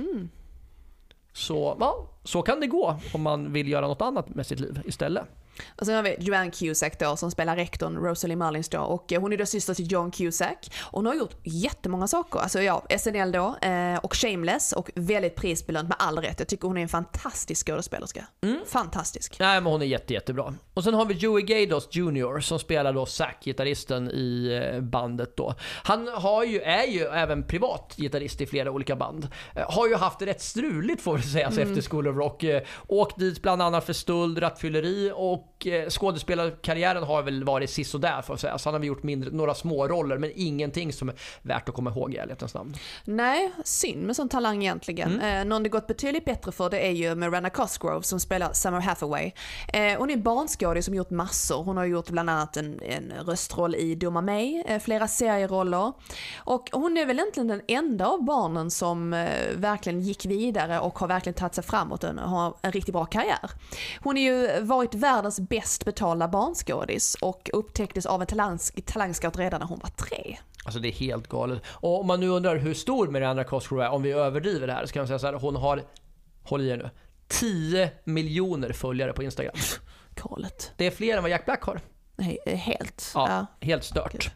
Så, ja, så kan det gå om man vill göra något annat med sitt liv istället. Och sen har vi Joanne Cusack då som spelar rektorn Rosalie Mullins då och eh, hon är då syster till John Cusack. Och hon har gjort jättemånga saker, alltså ja, SNL då eh, och Shameless och väldigt prisbelönt med all rätt. Jag tycker hon är en fantastisk skådespelerska. Fantastisk. Nej men hon är jätte, jättebra. Och sen har vi Joey Gados Jr som spelar då Zack, gitarristen i eh, bandet då. Han har ju, är ju även privat gitarrist i flera olika band. Har ju haft det rätt struligt får vi säga alltså, efter School of Rock. Åkt dit bland annat för stöld, rattfylleri och eh, skådespelarkarriären har väl varit sisådär får jag säga. Så han har väl gjort mindre, några små roller men ingenting som är värt att komma ihåg i ärlighetens namn. Nej, synd med sån talang egentligen. Eh, någon det gått betydligt bättre för det är ju Miranda Cosgrove som spelar Summer Hathaway. Eh, hon är en barnskådis som gjort massor. Hon har gjort bland annat en, en röstroll i Dumma mig, eh, flera serieroller. Och hon är väl egentligen den enda av barnen som eh, verkligen gick vidare och har verkligen tagit sig framåt och har en riktigt bra karriär. Hon har ju varit världens bäst betalda barnskådis och upptäcktes av en talang, talangscout redan när hon var tre. Alltså det är helt galet. Och om man nu undrar hur stor Miranda Cosgrove är, om vi överdriver det här, så kan man säga så här, hon har, håll i er nu, 10 miljoner följare på Instagram. Galet. Det är fler än vad Jack Black har. Nej, eh, helt. Ja, Ja. helt stört.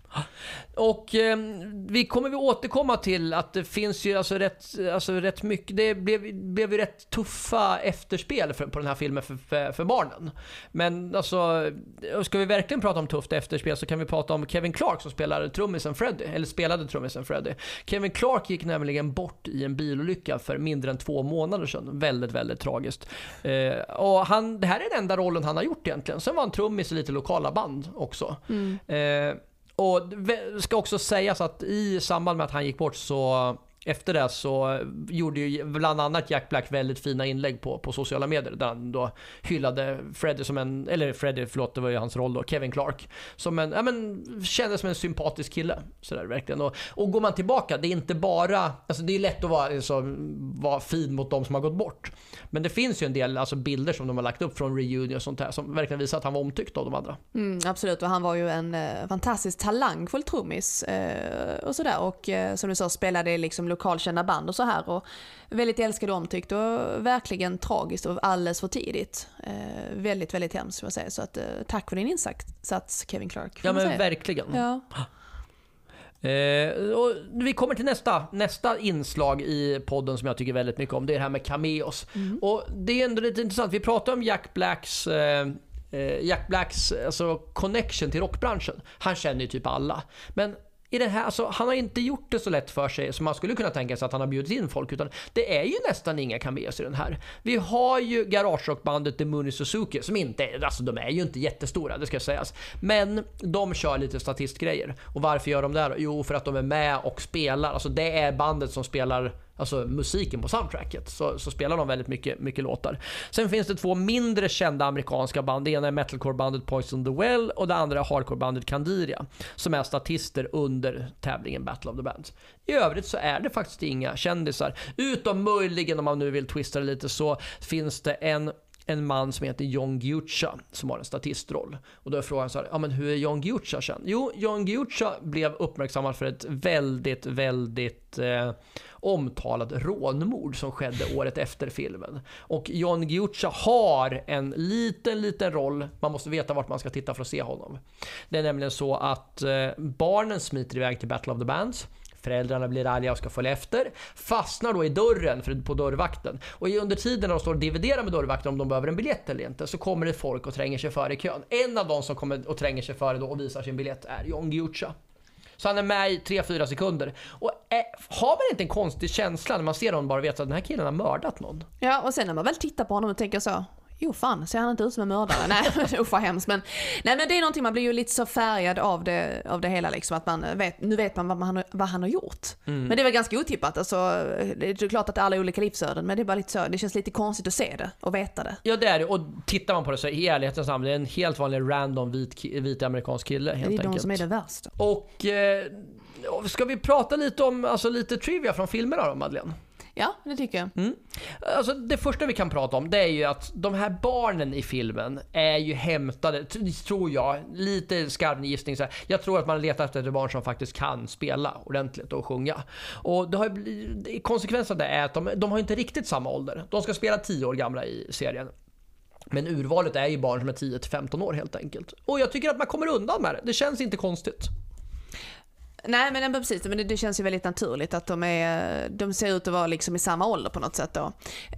Och eh, vi kommer vi återkomma till att det finns ju alltså rätt, alltså rätt mycket, det blev, blev ju rätt tuffa efterspel för, på den här filmen för, för, för barnen. Men alltså, ska vi verkligen prata om tufft efterspel så kan vi prata om Kevin Clark som spelar trummisen Freddy, eller spelade trummisen Freddy. Kevin Clark gick nämligen bort i en bilolycka för mindre än två månader sedan. Väldigt, väldigt tragiskt. Eh, och han, det här är den enda rollen han har gjort egentligen. Sen var han trummis i lite lokala band också. Eh, och det ska också sägas att i samband med att han gick bort så efter det så gjorde ju bland annat Jack Black väldigt fina inlägg på, på sociala medier där han då hyllade Freddie som en, eller Freddy, förlåt det var ju hans roll då, Kevin Clark. Som en, ja men kändes som en sympatisk kille. Sådär verkligen. Och, och går man tillbaka, det är inte bara, alltså det är lätt att vara, alltså, vara fin mot de som har gått bort. Men det finns ju en del alltså, bilder som de har lagt upp från reunion och sånt här som verkligen visar att han var omtyckt av de andra. Mm, absolut, och han var ju en eh, fantastiskt talangfull trummis eh, och sådär. Och eh, som du sa, spelade i liksom lokalkända band och så här. Och väldigt älskad och omtyckt och verkligen tragiskt och alldeles för tidigt. Eh, väldigt, väldigt hemskt skulle jag säga. Så att, eh, tack för din insats Kevin Clark. får Ja men säga. verkligen. Ja. Eh, och vi kommer till nästa, nästa inslag i podden som jag tycker väldigt mycket om. Det är det här med cameos. Och det är ändå lite intressant. Vi pratar om Jack Blacks eh, eh, Jack Blacks alltså, connection till rockbranschen. Han känner ju typ alla. Men i det här, alltså, han har inte gjort det så lätt för sig som man skulle kunna tänka sig att han har bjudit in folk. Utan det är ju nästan inga cameos i den här. Vi har ju garagerockbandet The Mooney Suzuki som inte, är- alltså de är ju inte jättestora, det ska sägas. Men de kör lite statistgrejer. Och varför gör de det då? Jo, för att de är med och spelar. Alltså det är bandet som spelar alltså musiken på soundtracket. Så, så spelar de väldigt mycket, mycket låtar. Sen finns det två mindre kända amerikanska band. Det ena är metalcore-bandet Poison the Well och det andra är hardcore-bandet Candiria. Som är statister under tävlingen Battle of the Bands. I övrigt så är det faktiskt inga kändisar. Utom möjligen om man nu vill twista det lite så finns det en en man som heter John Giuccia som har en statistroll. Och då är frågan så här, ja men hur är John Giuccia känd? Jo, John Giuccia blev uppmärksammad för ett väldigt, väldigt eh, omtalat rånmord som skedde året efter filmen. Och John Giuccia har en liten, liten roll. Man måste veta vart man ska titta för att se honom. Det är nämligen så att eh, barnen smiter iväg till Battle of the Bands. Föräldrarna blir arga och ska följa efter. Fastnar då i dörren för, på dörrvakten. Och under tiden när de står och dividerar med dörrvakten om de behöver en biljett eller inte så kommer det folk och tränger sig före i kön. En av de som kommer och tränger sig före då och visar sin biljett är John Giuccia. Så han är med i 3-4 sekunder. Och är, har man inte en konstig känsla när man ser honom bara vet att den här killen har mördat någon? ja, och sen när man väl tittar på honom och tänker så, Jo fan, ser han inte ut som en mördare? nej, usch vad hemskt. Men, nej men det är någonting, man blir ju lite så färgad av det, av det hela liksom. Att man vet, nu vet man vad han, vad han har gjort. Mm. Men det väl ganska otippat. Alltså, det är klart att alla är olika livsöden, men det är bara lite så, det känns lite konstigt att se det och veta det. Ja det är det, och tittar man på det så i ärlighetens namn, det är en helt vanlig random vit, vit amerikansk kille helt det är enkelt. de som är det värsta. Och eh, ska vi prata lite om, alltså lite trivia från filmerna då Madeleine? Ja, det tycker jag. Mm. Alltså det första vi kan prata om det är ju att de här barnen i filmen är ju hämtade, tror jag, lite skarv gissning så här. Jag tror att man letar efter ett barn som faktiskt kan spela ordentligt och sjunga. Och det har ju konsekvensen av det är att de, de har inte riktigt samma ålder. De ska spela 10 år gamla i serien. Men urvalet är ju barn som är 10 till 15 år helt enkelt. Och jag tycker att man kommer undan med det. Det känns inte konstigt. Nej men precis, men det, känns ju väldigt naturligt att de, är, de ser ut att vara liksom i samma ålder på något sätt då.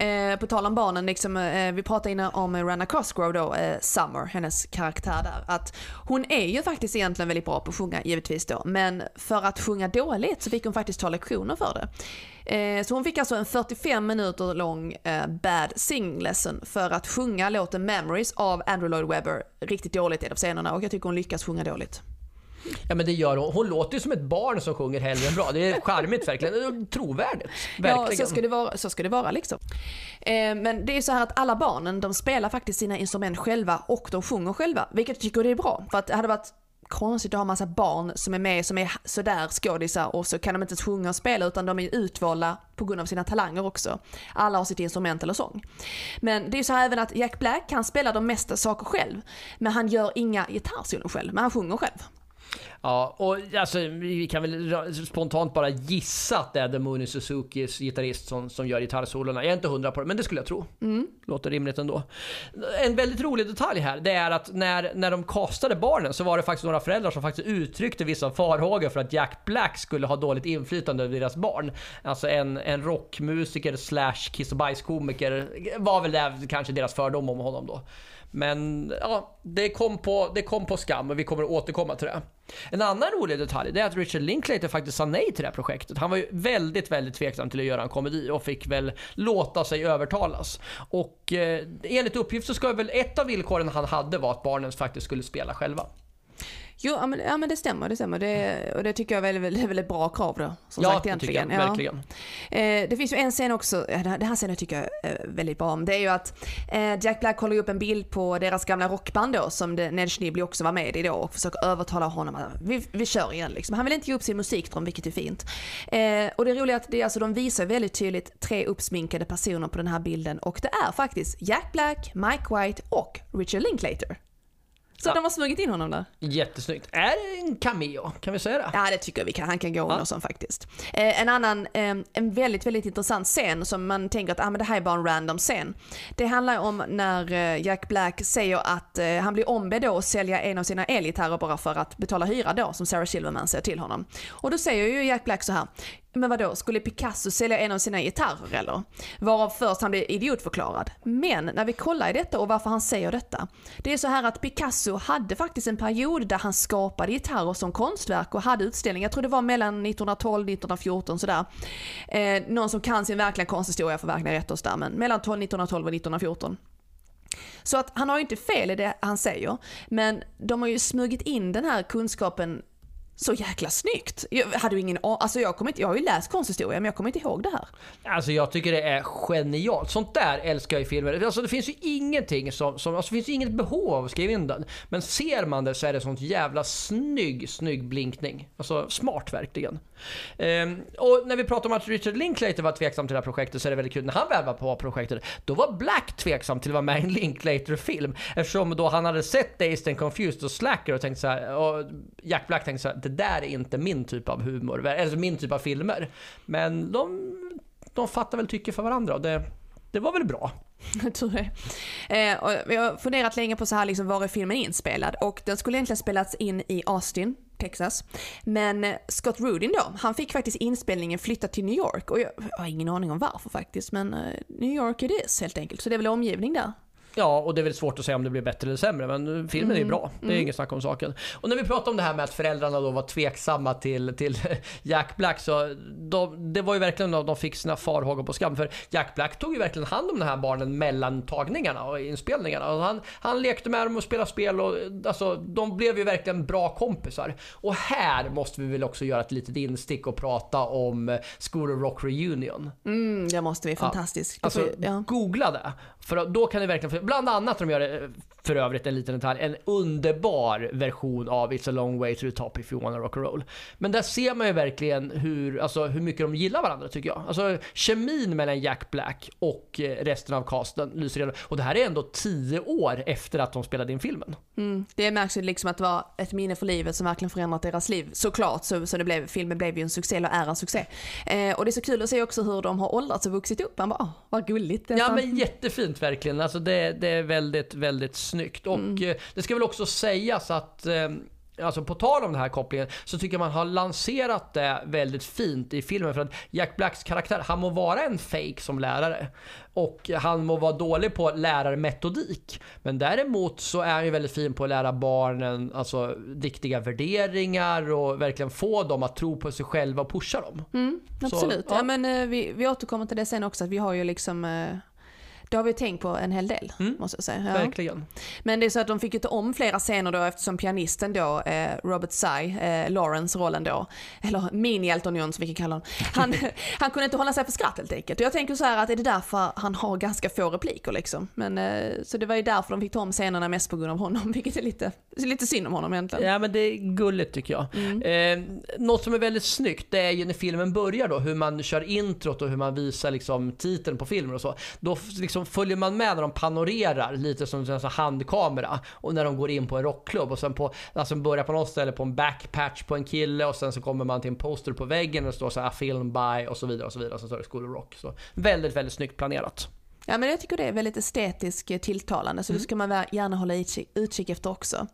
Eh, på tal om barnen, liksom, eh, vi pratade innan om Rana Cosgrove då, eh, Summer, hennes karaktär där. Att hon är ju faktiskt egentligen väldigt bra på att sjunga givetvis då, men för att sjunga dåligt så fick hon faktiskt ta lektioner för det. Eh, så hon fick alltså en 45 minuter lång eh, bad sing lesson för att sjunga låten Memories av Andrew Lloyd Webber riktigt dåligt i de scenerna och jag tycker hon lyckas sjunga dåligt. Ja men det gör hon. Hon låter ju som ett barn som sjunger hellre än bra. Det är charmigt verkligen. Trovärdigt. Verkligen. Ja, så ska det vara, så ska det vara liksom. Eh, men det är så här att alla barnen, de spelar faktiskt sina instrument själva och de sjunger själva, vilket jag tycker det är bra. För att det hade varit konstigt att ha massa barn som är med som är sådär skådisar och så kan de inte sjunga och spela utan de är utvalda på grund av sina talanger också. Alla har sitt instrument eller sång. Men det är ju så här även att Jack Black kan spela de mesta saker själv, men han gör inga gitarrsolon själv, men han sjunger själv. Ja, och alltså, vi kan väl spontant bara gissa att det är Demoni Suzukis gitarrist som, som gör gitarrsolorna. Jag är inte hundra på det, men det skulle jag tro. Låter rimligt ändå. En väldigt rolig detalj här, det är att när, när de kastade barnen så var det faktiskt några föräldrar som faktiskt uttryckte vissa farhågor för att Jack Black skulle ha dåligt inflytande över deras barn. Alltså en, en rockmusiker slash kiss och bajskomiker var väl det kanske deras fördom om honom då. Men ja, det kom, på, det kom på skam och vi kommer att återkomma till det. En annan rolig detalj det är att Richard Linklater faktiskt sa nej till det här projektet. Han var ju väldigt, väldigt tveksam till att göra en komedi och fick väl låta sig övertalas. Och eh, enligt uppgift så ska väl ett av villkoren han hade var att barnen faktiskt skulle spela själva. Jo, ja men, ja, men det stämmer, det stämmer. Det, och det tycker jag är väldigt, är väldigt bra krav då. Som ja, sagt det tycker egentligen. jag, Ja. verkligen. Eh, det finns ju en scen också, det här, scenen tycker jag är väldigt bra om. Det är ju att eh, Jack Black håller upp en bild på deras gamla rockband då, som Ned Schneebly också var med i då och försöker övertala honom att vi, vi kör igen liksom. Han vill inte ge upp sin musikdröm, vilket är fint. Eh, och det roliga är att det är alltså, de visar väldigt tydligt tre uppsminkade personer på den här bilden och det är faktiskt Jack Black, Mike White och Richard Linklater. Så Ja. de har smugit in honom där. Jättesnyggt. Är det en cameo? Kan vi säga det? Ja, det tycker jag vi kan. Han kan gå under Ja. som faktiskt. Eh, en annan, eh, en väldigt, väldigt intressant scen som man tänker att ah, men det här är bara en random scen. Det handlar om när eh, Jack Black säger att eh, han blir ombedd att sälja en av sina elgitarrer bara för att betala hyra då, som Sarah Silverman säger till honom. Och då säger ju Jack Black så här, men vadå, skulle Picasso sälja en av sina gitarrer eller? Varav först han blev idiotförklarad. Men när vi kollar i detta och varför han säger detta. Det är så här att Picasso hade faktiskt en period där han skapade gitarrer som konstverk och hade utställningar. Jag tror det var mellan 1912 1914 sådär. Eh, någon som kan sin verkliga konsthistoria får verkligen rätta oss där, men mellan 1912 och 1914. Så att han har ju inte fel i det han säger, men de har ju smugit in den här kunskapen så jäkla snyggt. Jag hade ju ingen alltså jag, kommer inte, jag har ju läst konsthistoria men jag kommer inte ihåg det här. Alltså jag tycker det är genialt. Sånt där älskar jag i filmer. Alltså det finns ju ingenting som, som alltså det finns ju inget behov av att skriva in den. Men ser man det så är det sånt jävla snygg, snygg blinkning. Alltså smart verkligen. Ehm, och när vi pratar om att Richard Linklater var tveksam till det här projektet så är det väldigt kul. När han väl var på projektet, då var Black tveksam till att vara med i en Linklater-film. Eftersom då han hade sett Dazed and Confused och Slacker och tänkt så här, och Jack Black tänkte så här, det där är inte min typ av humor, eller min typ av filmer. Men de, de fattar väl tycke för varandra och det, det var väl bra. Jag tror det. Eh, och jag har funderat länge på så här, liksom, var är filmen inspelad? Och den skulle egentligen spelats in i Austin, Texas. Men eh, Scott Rudin då, han fick faktiskt inspelningen flyttad till New York. Och jag, jag har ingen aning om varför faktiskt, men eh, New York it is helt enkelt. Så det är väl omgivning där. Ja, och det är väl svårt att säga om det blir bättre eller sämre, men filmen är ju Mm, bra. Det är mm. inget snack om saken. Och när vi pratar om det här med att föräldrarna då var tveksamma till, till Jack Black, så de, det var ju verkligen att de fick sina farhågor på skam. För Jack Black tog ju verkligen hand om de här barnen mellan tagningarna och inspelningarna. Och han, han lekte med dem och spelade spel och alltså, de blev ju verkligen bra kompisar. Och här måste vi väl också göra ett litet instick och prata om School of Rock Reunion. Mm, det måste vi. Fantastiskt. Det Alltså, ja. googla det. För då kan ni verkligen, bland annat de gör eh, för övrigt en liten detalj, en underbar version av It's a long way to the top if you wanna rock and roll. Men där ser man ju verkligen hur, alltså, hur mycket de gillar varandra tycker jag. Alltså kemin mellan Jack Black och eh, resten av casten lyser igenom. Och det här är ändå tio år efter att de spelade in filmen. Mm, det märks ju liksom att det var ett minne för livet som verkligen förändrat deras liv. Såklart, så, så det blev, filmen blev ju en succé, eller är en succé. Eh, och det är så kul att se också hur de har åldrats och vuxit upp. Man bara, åh, vad gulligt. Ja men jättefint verkligen. Alltså det, det är väldigt, väldigt snyggt. Och Mm. eh, det ska väl också sägas att eh, Alltså på tal om den här kopplingen så tycker jag man har lanserat det väldigt fint i filmen för att Jack Blacks karaktär, han må vara en fake som lärare och han må vara dålig på lärarmetodik men däremot så är han ju väldigt fin på att lära barnen alltså viktiga värderingar och verkligen få dem att tro på sig själva och pusha dem. Mm, Så, absolut. ja. ja. men, eh, vi, vi återkommer till det sen också, att vi har ju liksom eh, det har vi tänkt på en hel del, Mm. måste jag säga. Ja. Verkligen. Men det är så att de fick ju ta om flera scener då eftersom pianisten då, eh, Robert Sy, eh, Lawrence rollen då, eller mini-Elton John som vi kan kalla honom, han, han kunde inte hålla sig för skratt helt enkelt. Och jag tänker så här att är det därför han har ganska få repliker liksom. Men, eh, så det var ju därför de fick ta om scenerna mest på grund av honom, vilket är lite, lite synd om honom egentligen. Ja men det är gulligt tycker jag. Mm. Eh, något som är väldigt snyggt det är ju när filmen börjar då, hur man kör introt och hur man visar liksom titeln på filmen och så. Då f- liksom följer man med när de panorerar lite som en handkamera och när de går in på en rockklubb och sen på, alltså börjar på något ställe på en backpatch på en kille och sen så kommer man till en poster på väggen och det står så här film by och så vidare och så vidare och så står det School of Rock. Så väldigt, väldigt snyggt planerat. Ja men jag tycker det är väldigt estetiskt tilltalande så det ska man gärna hålla utkik, utkik efter också.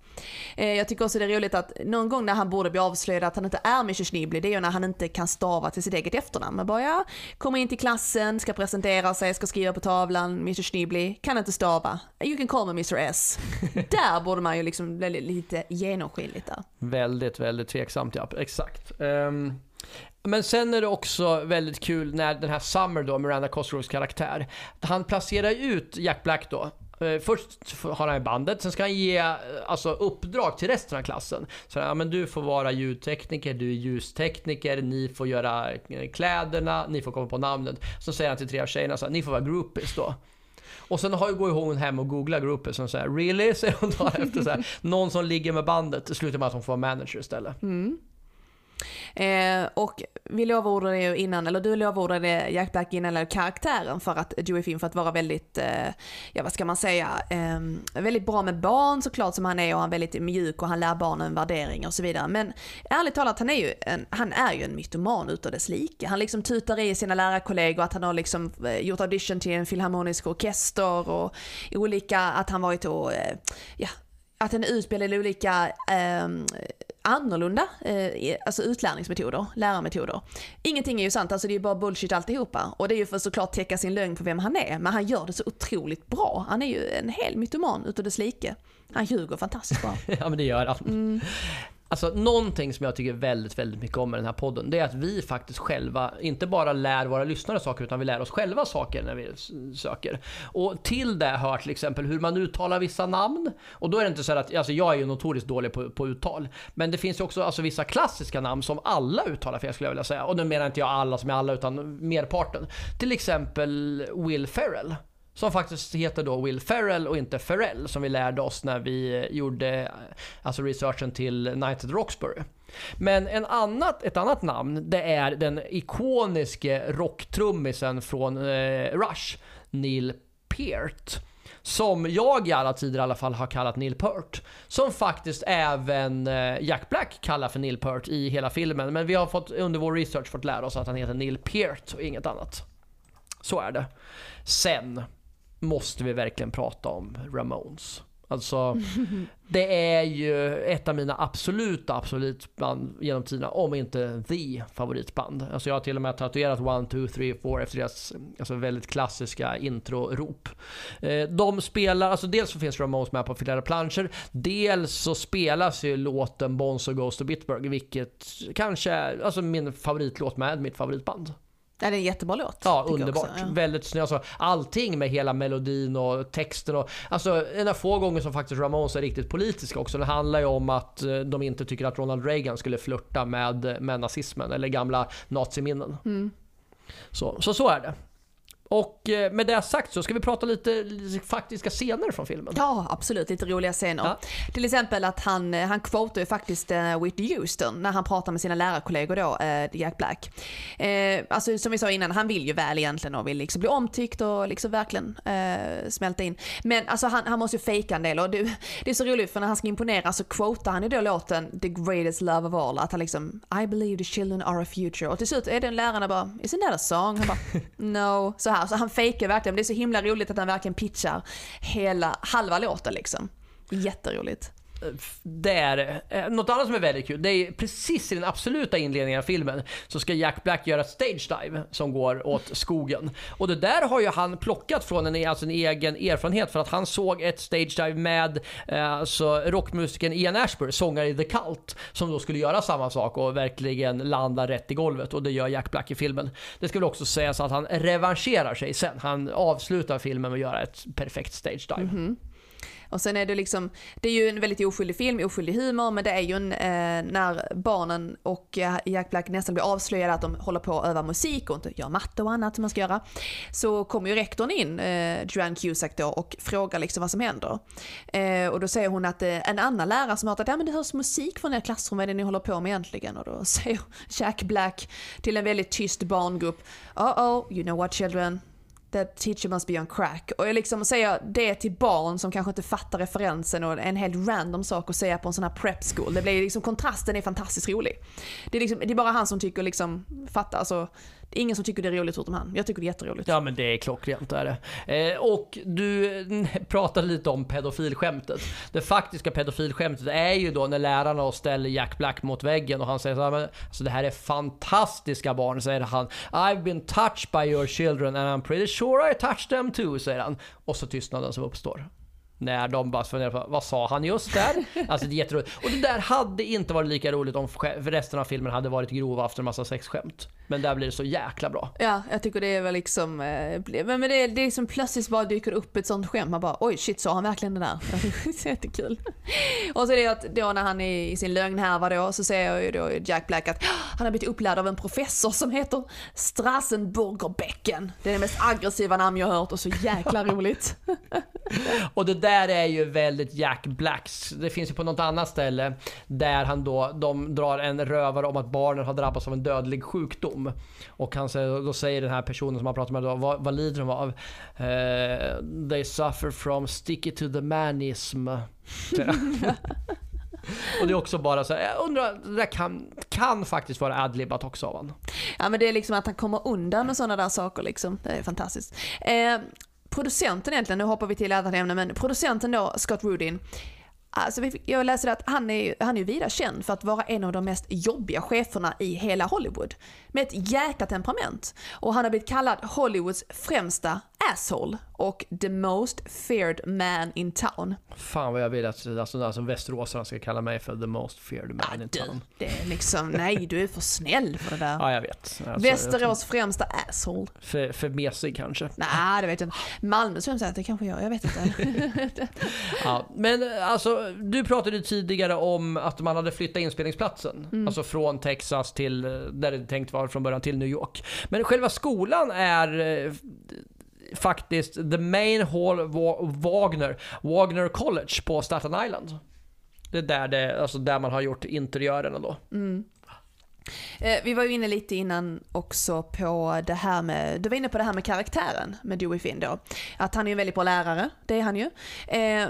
Eh, jag tycker också det är roligt att någon gång när han borde bli avslöjad att han inte är Mr Schneebly det är ju när han inte kan stava till sitt eget efternamn. Man bara ja, kommer in till klassen, ska presentera sig, ska skriva på tavlan, Mr Schneebly, kan inte stava. You can call me Mr S. där borde man ju liksom bli lite genomskinligt där. Väldigt, väldigt tveksamt ja, exakt. Ehm, men sen är det också väldigt kul när den här Summer då, Miranda Cosgroves karaktär, han placerar ut Jack Black då. Eh, först har han i bandet, sen ska han ge eh, alltså, uppdrag till resten av klassen. Så ja, men du får vara ljudtekniker, du är ljustekniker, ni får göra eh, kläderna, ni får komma på namnet. Så säger han till tre av tjejerna så här, ni får vara groupies då. Och sen har, går hon hem och googlar groupies och säger “Really?” säger hon då efter så här, någon som ligger med bandet. Det slutar med att hon får vara manager istället. Mm. Eh, och vi lovordade ju innan, eller du lovordade eh, Jack Black innan, eller karaktären för att Joey Finn för att vara väldigt, eh, ja vad ska man säga, eh, väldigt bra med barn såklart som han är och han är väldigt mjuk och han lär barnen värderingar och så vidare. Men ärligt talat, han är ju en, han är ju en mytoman utav dess like. Han liksom tutar i sina lärarkollegor att han har liksom eh, gjort audition till en filharmonisk orkester och olika, att han varit och, eh, ja, att han är utbildad i olika eh, annorlunda eh, alltså utlärningsmetoder, lärarmetoder. Ingenting är ju sant, alltså det är ju bara bullshit alltihopa. Och det är ju för att såklart täcka sin lögn på vem han är, men han gör det så otroligt bra. Han är ju en hel mytoman utav dess like. Han ljuger fantastiskt bra. ja men det gör han. Mm. Alltså någonting som jag tycker väldigt, väldigt mycket om med den här podden, det är att vi faktiskt själva inte bara lär våra lyssnare saker, utan vi lär oss själva saker när vi söker. Och till det hör till exempel hur man uttalar vissa namn. Och då är det inte så här att, alltså jag är ju notoriskt dålig på, på uttal. Men det finns ju också alltså, vissa klassiska namn som alla uttalar fel skulle jag vilja säga. Och nu menar inte jag alla som är alla, utan merparten. Till exempel Will Ferrell. Som faktiskt heter då Will Ferrell och inte Ferrell som vi lärde oss när vi eh, gjorde eh, alltså researchen till Night at Roxbury. Men en annat, ett annat namn det är den ikoniske rocktrummisen från eh, Rush, Neil Peart. Som jag i alla tider i alla fall har kallat Neil Peart. Som faktiskt även eh, Jack Black kallar för Neil Peart i hela filmen. Men vi har fått, under vår research fått lära oss att han heter Neil Peart och inget annat. Så är det. Sen måste vi verkligen prata om Ramones. Alltså, det är ju ett av mina absoluta favoritband genom tiderna, om inte the favoritband. Alltså jag har till och med tatuerat 1, 2, 3, 4 efter deras alltså väldigt klassiska intro-rop. Eh, de spelar, alltså dels så finns Ramones med på flera planscher, dels så spelas ju låten Bonzo Goes to Bitburg, vilket kanske är alltså min favoritlåt med mitt favoritband. Det är en jättebra låt. Ja, underbart. också, ja. Väldigt snygg. Alltså, allting med hela melodin och texten. Och, alltså, en av få gånger som faktiskt Ramones är riktigt politiska också. Det handlar ju om att eh, de inte tycker att Ronald Reagan skulle flirta med, med nazismen eller gamla naziminnen. Mm. Så, så så är det. Och eh, med det sagt så ska vi prata lite, faktiska scener från filmen. Ja, absolut. Lite roliga scener. Ja. Till exempel att han, eh, han quotar ju faktiskt uh, Whitney Houston när han pratar med sina lärarkollegor då, Jack Black. Alltså som vi sa innan, han vill ju väl egentligen och vill liksom bli omtyckt och liksom verkligen eh, smälta in. Men alltså han, han måste ju fejka en del och det, det är så roligt för när han ska imponera så quotar han ju då låten The greatest love of all. Att han liksom I believe the children are a future. Och till slut är den lärarna bara Isn't that a song? Han bara No. Så här, så han fejkar verkligen. Det är så himla roligt att han verkligen pitchar hela halva låten liksom. Jätteroligt. Det är det. Eh, något annat som är väldigt kul, det är precis i den absoluta inledningen av filmen så ska Jack Black göra ett stage dive som går åt skogen. Och det där har ju han plockat från en, e-, alltså en egen erfarenhet för att han såg ett stage dive med eh, alltså rockmusikern Ian Ashbury, sångare i The Cult, som då skulle göra samma sak och verkligen landa rätt i golvet och det gör Jack Black i filmen. Det ska väl också sägas att han revanscherar sig sen. Han avslutar filmen med att göra ett perfekt stage dive. Mm-hmm. Och sen är det liksom, det är ju en väldigt oskyldig film, oskyldig humor, men det är ju en, eh, när barnen och eh, Jack Black nästan blir avslöjade att de håller på att öva musik och inte gör matte och annat som man ska göra. Så kommer ju rektorn in, eh, Joanne Cusack då, och frågar liksom vad som händer. Eh, och då säger hon att eh, en annan lärare som har hört att ja, men det hörs musik från er klassrum, vad är det ni håller på med egentligen? Och då säger Jack Black till en väldigt tyst barngrupp, oh oh, you know what children, That teacher must be on crack. Och jag liksom säger det till barn som kanske inte fattar referensen och en helt random sak att säga på en sån här prep school. Det blir liksom, kontrasten är fantastiskt rolig. Det är, liksom, det är bara han som tycker liksom, fattar alltså, det är ingen som tycker det är roligt förutom han. Jag tycker det är jätteroligt. Ja men det är klockrent är det. Eh, och du mm, pratade lite om pedofilskämtet. Det faktiska pedofilskämtet är ju då när lärarna ställer Jack Black mot väggen och han säger så här, men, alltså det här är fantastiska barn, säger han. I've been touched by your children and I'm pretty sure I touched them too, säger han. Och så tystnaden som uppstår. När de bara funderar på vad sa han just där? Alltså det är jätteroligt. Och det där hade inte varit lika roligt om resten av filmen hade varit grova efter en massa sexskämt. Men där blir det så jäkla bra. Ja, jag tycker det är väl liksom, eh, men det, är- liksom plötsligt bara dyker upp ett sånt skämt. Man bara oj shit sa han verkligen det där? Det är jättekul. Och så är det att då när han är i sin lögnhärva då så säger ju då Jack Black att han har blivit upplärd av en professor som heter Strassenburgerbecken. Det är det mest aggressiva namn jag har hört och så jäkla roligt. Och det där är ju väldigt Jack Blacks. Det finns ju på något annat ställe där han då, de drar en rövare om att barnen har drabbats av en dödlig sjukdom. Och han då säger den här personen som han pratar med då, vad, vad lider de av? Uh, they suffer from sticky to the manism. Och det är också bara så här, jag undrar, det där kan, kan faktiskt vara adlibbat också av honom. Ja men det är liksom att han kommer undan med sådana där saker liksom. Det är fantastiskt. Eh, producenten egentligen, nu hoppar vi till ett annat ämne, men producenten då, Scott Rudin. Alltså jag läser att han är, han är ju vida känd för att vara en av de mest jobbiga cheferna i hela Hollywood. Med ett jäkla temperament. Och han har blivit kallad Hollywoods främsta asshole och the most feared man in town. Fan vad jag vill att alltså, alltså, västeråsarna ska kalla mig för the most feared man in Du, town. det är liksom, nej du är för snäll för det där. Ja, jag vet. Alltså, Västerås främsta asshole. För, för mesig kanske. Nej, det vet jag inte. Malmö skulle jag säga att det kanske jag, jag vet inte. Ja, men alltså, du pratade tidigare om att man hade flyttat inspelningsplatsen. Alltså från Texas till eh, där det tänkt vara från början till New York. Men själva skolan är eh, faktiskt The Main Hall Wagner, Wagner College på Staten Island. Det är där, det, alltså där man har gjort interiörerna då. Mm. Eh, vi var ju inne lite innan också på det här med, du var inne på det här med karaktären med Dewey Finn då. Att han är en väldigt bra lärare, det är han ju. Eh,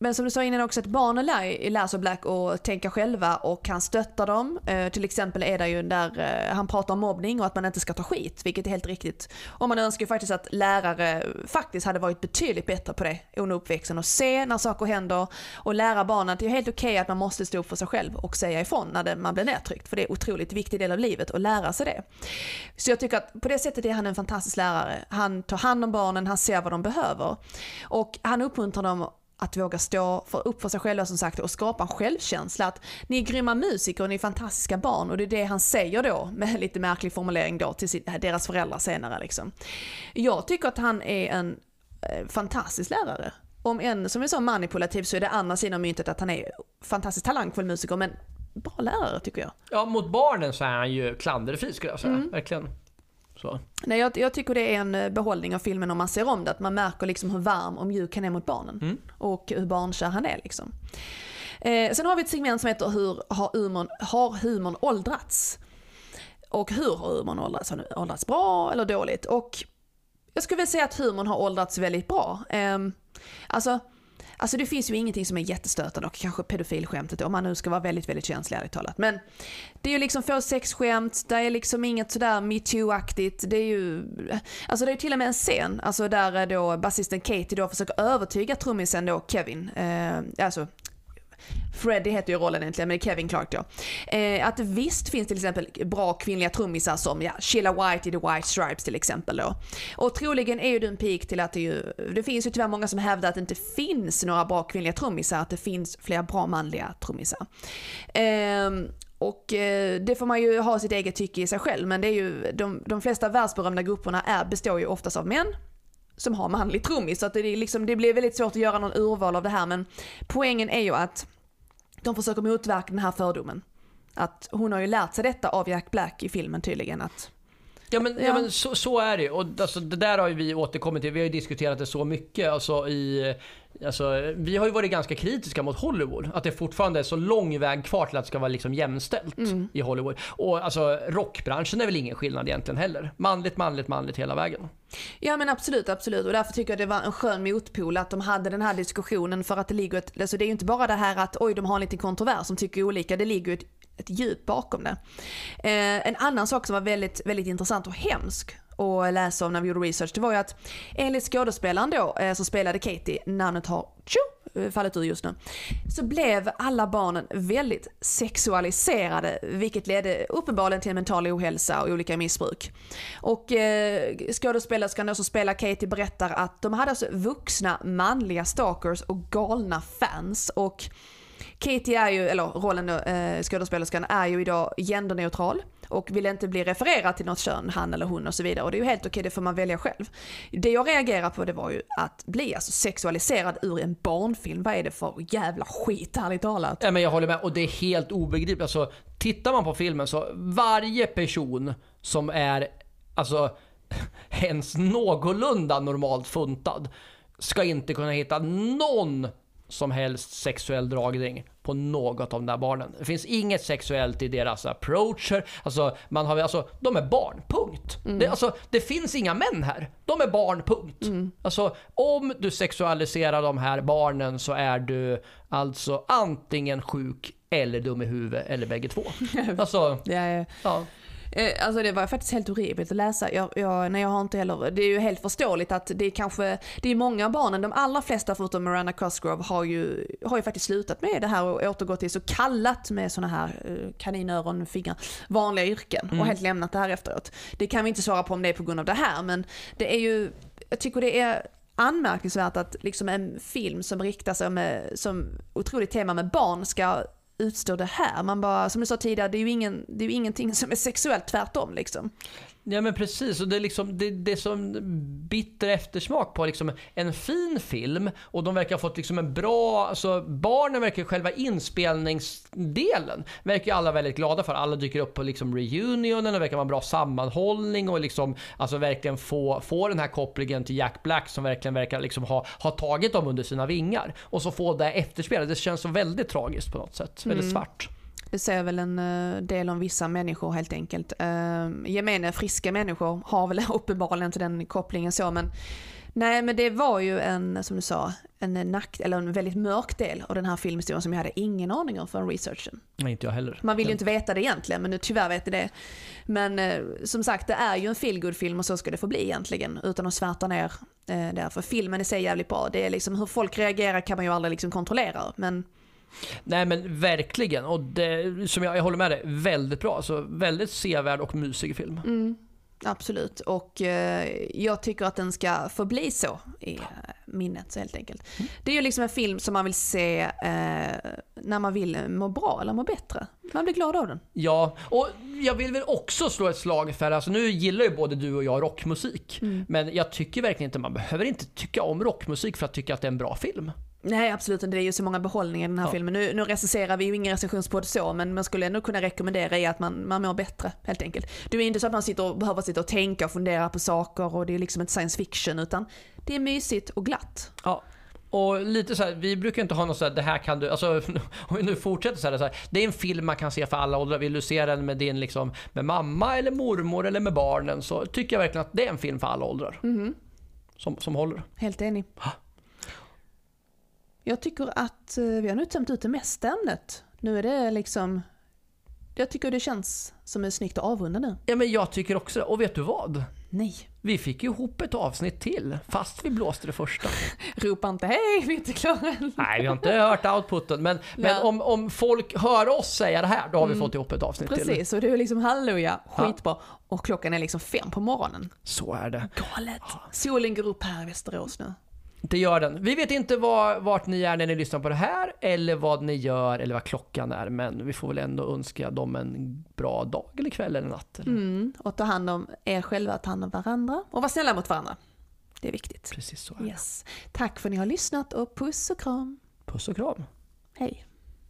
men som du sa innan också att barnen lär, lär sig Black att tänka själva och han stöttar dem. Eh, till exempel är det ju där eh, han pratar om mobbning och att man inte ska ta skit, vilket är helt riktigt. Och man önskar ju faktiskt att lärare faktiskt hade varit betydligt bättre på det under uppväxten och se när saker händer och lära barnen att det är helt okej okay att man måste stå upp för sig själv och säga ifrån när det, man blir nedtryckt. För det är en otroligt viktig del av livet att lära sig det. Så jag tycker att på det sättet är han en fantastisk lärare. Han tar hand om barnen, han ser vad de behöver. Och han uppmuntrar dem att våga stå för, upp för sig själva som sagt och skapa en självkänsla. Att ni är grymma musiker och ni är fantastiska barn och det är det han säger då med lite märklig formulering då till sin, deras föräldrar senare liksom. Jag tycker att han är en eh, fantastisk lärare. Om en, som vi sa, manipulativ så är det andra sidan av myntet att han är fantastiskt talangfull musiker men bra lärare tycker jag. Ja, mot barnen så är han ju klanderfri skulle jag säga. Mm. Verkligen. Så. Nej, jag, jag, tycker det är en eh, behållning av filmen om man ser om det. Att man märker liksom hur varm och mjuk han är mot barnen. Mm. Och hur barnkär han är liksom. Eh, sen har vi ett segment som heter Hur har humorn, har humorn åldrats? Och hur har humorn åldrats? Har den åldrats bra eller dåligt? Och jag skulle vilja säga att humorn har åldrats väldigt bra. Eh, alltså Alltså det finns ju ingenting som är jättestötande och kanske pedofilskämtet om man nu ska vara väldigt, väldigt känslig ärligt talat. Men det är ju liksom få sexskämt, det är liksom inget sådär metoo-aktigt. Det är ju, alltså det är till och med en scen, alltså där eh, då basisten Katie då försöker övertyga trummisen då Kevin, eh, alltså Freddie heter ju rollen egentligen, men det är Kevin Clark då. Eh, att visst finns till exempel bra kvinnliga trummisar som ja, Sheila White i The White Stripes till exempel då. Och troligen är ju du en peak till att det ju, det finns ju tyvärr många som hävdar att det inte finns några bra kvinnliga trummisar, att det finns fler bra manliga trummisar. Eh, och eh, det får man ju ha sitt eget tycke i sig själv, men det är ju, de, de flesta världsberömda grupperna är, består ju oftast av män som har manlig trummis. Så att det, är liksom, det blir väldigt svårt att göra någon urval av det här men poängen är ju att de försöker motverka den här fördomen. Att hon har ju lärt sig detta av Jack Black i filmen tydligen. Att, ja men, ja. ja men så, så, är det och alltså, det där har vi återkommit till. Vi har ju diskuterat det så mycket. Alltså, i, alltså, vi har ju varit ganska kritiska mot Hollywood. Att det fortfarande är så lång väg kvar till att det ska vara liksom jämställt mm. i Hollywood. Och alltså, rockbranschen är väl ingen skillnad egentligen heller. Manligt, manligt, manligt hela vägen. Ja men absolut, absolut. Och därför tycker jag det var en skön motpol att de hade den här diskussionen för att det ligger ett, alltså det är ju inte bara det här att oj de har en liten kontrovers som tycker olika, det ligger ett, ett djup bakom det. Eh, en annan sak som var väldigt, väldigt intressant och hemsk att läsa om när vi gjorde research, det var ju att enligt skådespelaren då eh, som spelade Katie, namnet har tjo, eh, fallit ur just nu, så blev alla barnen väldigt sexualiserade vilket ledde uppenbarligen till mental ohälsa och olika missbruk. Och eh, skådespelerskan då som spelar Katie berättar att de hade alltså vuxna manliga stalkers och galna fans och Katie är ju, eller rollen eh, skådespelerskan är ju idag genderneutral och vill inte bli refererad till något kön, han eller hon och så vidare. Och det är ju helt okej, det får man välja själv. Det jag reagerar på det var ju att bli alltså sexualiserad ur en barnfilm. Vad är det för jävla skit, ärligt talat? Ja, men jag håller med, och det är helt obegripligt. Alltså, tittar man på filmen så varje person som är, alltså, ens någorlunda normalt funtad ska inte kunna hitta någon som helst sexuell dragning på något av de där barnen. Det finns inget sexuellt i deras approacher. Alltså, man har, alltså, de är barn, punkt. Mm. Det, alltså, det finns inga män här. De är barn, punkt. Mm. Alltså, om du sexualiserar de här barnen så är du alltså antingen sjuk eller dum i huvudet eller bägge två. Alltså, ja, ja. ja. Eh, alltså det var faktiskt helt horribelt att läsa. Jag, jag, nej, jag har inte heller, det är ju helt förståeligt att det är kanske, det är många av barnen, de allra flesta förutom Miranda Cosgrove har ju, har ju faktiskt slutat med det här och återgått till så kallat med såna här eh, kaninöron, fingrar, vanliga yrken mm. och helt lämnat det här efteråt. Det kan vi inte svara på om det är på grund av det här men det är ju, jag tycker det är anmärkningsvärt att liksom en film som riktar sig med, som otroligt tema med barn ska utstå det här. Man bara, som du sa tidigare, det är ju, ingen, det är ju ingenting som är sexuellt, tvärtom liksom. Ja men precis, och det är liksom det, det är som bitter eftersmak på liksom en fin film och de verkar ha fått liksom en bra, alltså barnen verkar själva inspelningsdelen verkar alla väldigt glada för. Alla dyker upp på liksom reunionen, det verkar vara en bra sammanhållning och liksom alltså verkligen få, få den här kopplingen till Jack Black som verkligen verkar liksom ha, ha tagit dem under sina vingar. Och så få det efterspelet, det känns så väldigt tragiskt på något sätt, väldigt mm. svart. Det säger väl en eh, del om vissa människor helt enkelt. Uh, gemene friska människor har väl uppenbarligen inte den kopplingen så men Nej men det var ju en, som du sa, en, nack, eller en väldigt mörk del av den här filmhistorien som jag hade ingen aning om från researchen. Nej, inte jag heller. Man vill ju inte veta det egentligen, men nu tyvärr vet ni det. Men eh, som sagt, det är ju en feelgood film och så ska det få bli egentligen, utan att svärta ner eh. För filmen i sig är jävligt bra. Det är liksom, hur folk reagerar kan man ju aldrig liksom kontrollera, men Nej men verkligen, och det, som jag, jag håller med dig, väldigt bra. Så väldigt sevärd och mysig film. Mm, absolut, och eh, jag tycker att den ska förbli så i eh, minnet helt enkelt. Det är ju liksom en film som man vill se eh, när man vill må bra eller må bättre. Man blir glad av den. Ja, och jag vill väl också slå ett slag för, alltså nu gillar ju både du och jag rockmusik. Men jag tycker verkligen inte, man behöver inte tycka om rockmusik för att tycka att det är en bra film. Nej absolut inte, det är ju så många behållningar i den här Ja. filmen. Nu, nu recenserar vi ju ingen recensionspodd så, men man skulle ändå kunna rekommendera i att man, man mår bättre helt enkelt. Det är inte så att man sitter och behöver sitta och tänka och fundera på saker och det är liksom inte science fiction utan det är mysigt och glatt. Ja. Och lite så här, vi brukar inte ha något så här, det här kan du, alltså om vi nu fortsätter så här, så här, det är en film man kan se för alla åldrar. Vill du se den med din liksom, med mamma eller mormor eller med barnen så tycker jag verkligen att det är en film för alla åldrar. Som, som håller. Helt enig. Jag tycker att eh, vi har nu tömt ut det mesta ämnet. Nu är det liksom, jag tycker det känns som är snyggt att avrunda nu. Ja men jag tycker också. Och vet du vad? Nej, Vi fick ju ihop ett avsnitt till, fast vi blåste det första. ropa inte hej, vi är inte klara än. Nej, vi har inte hört outputen, men, men Ja. om, om folk hör oss säga det här, då har vi fått ihop ett avsnitt till. Precis, och det är liksom halleluja, skitbra. Och klockan är liksom fem på morgonen. Så är det. Galet. Solen går upp här i Västerås nu. Det gör den. Vi vet inte var, vart ni är när ni lyssnar på det här, eller vad ni gör, eller vad klockan är, men vi får väl ändå önska dem en bra dag, eller kväll, eller natt. Eller? Mm, och ta hand om er själva, ta hand om varandra och vara snälla mot varandra. Det är viktigt. Precis så är det. Yes. Tack för att ni har lyssnat och puss och kram. Puss och kram. Hej.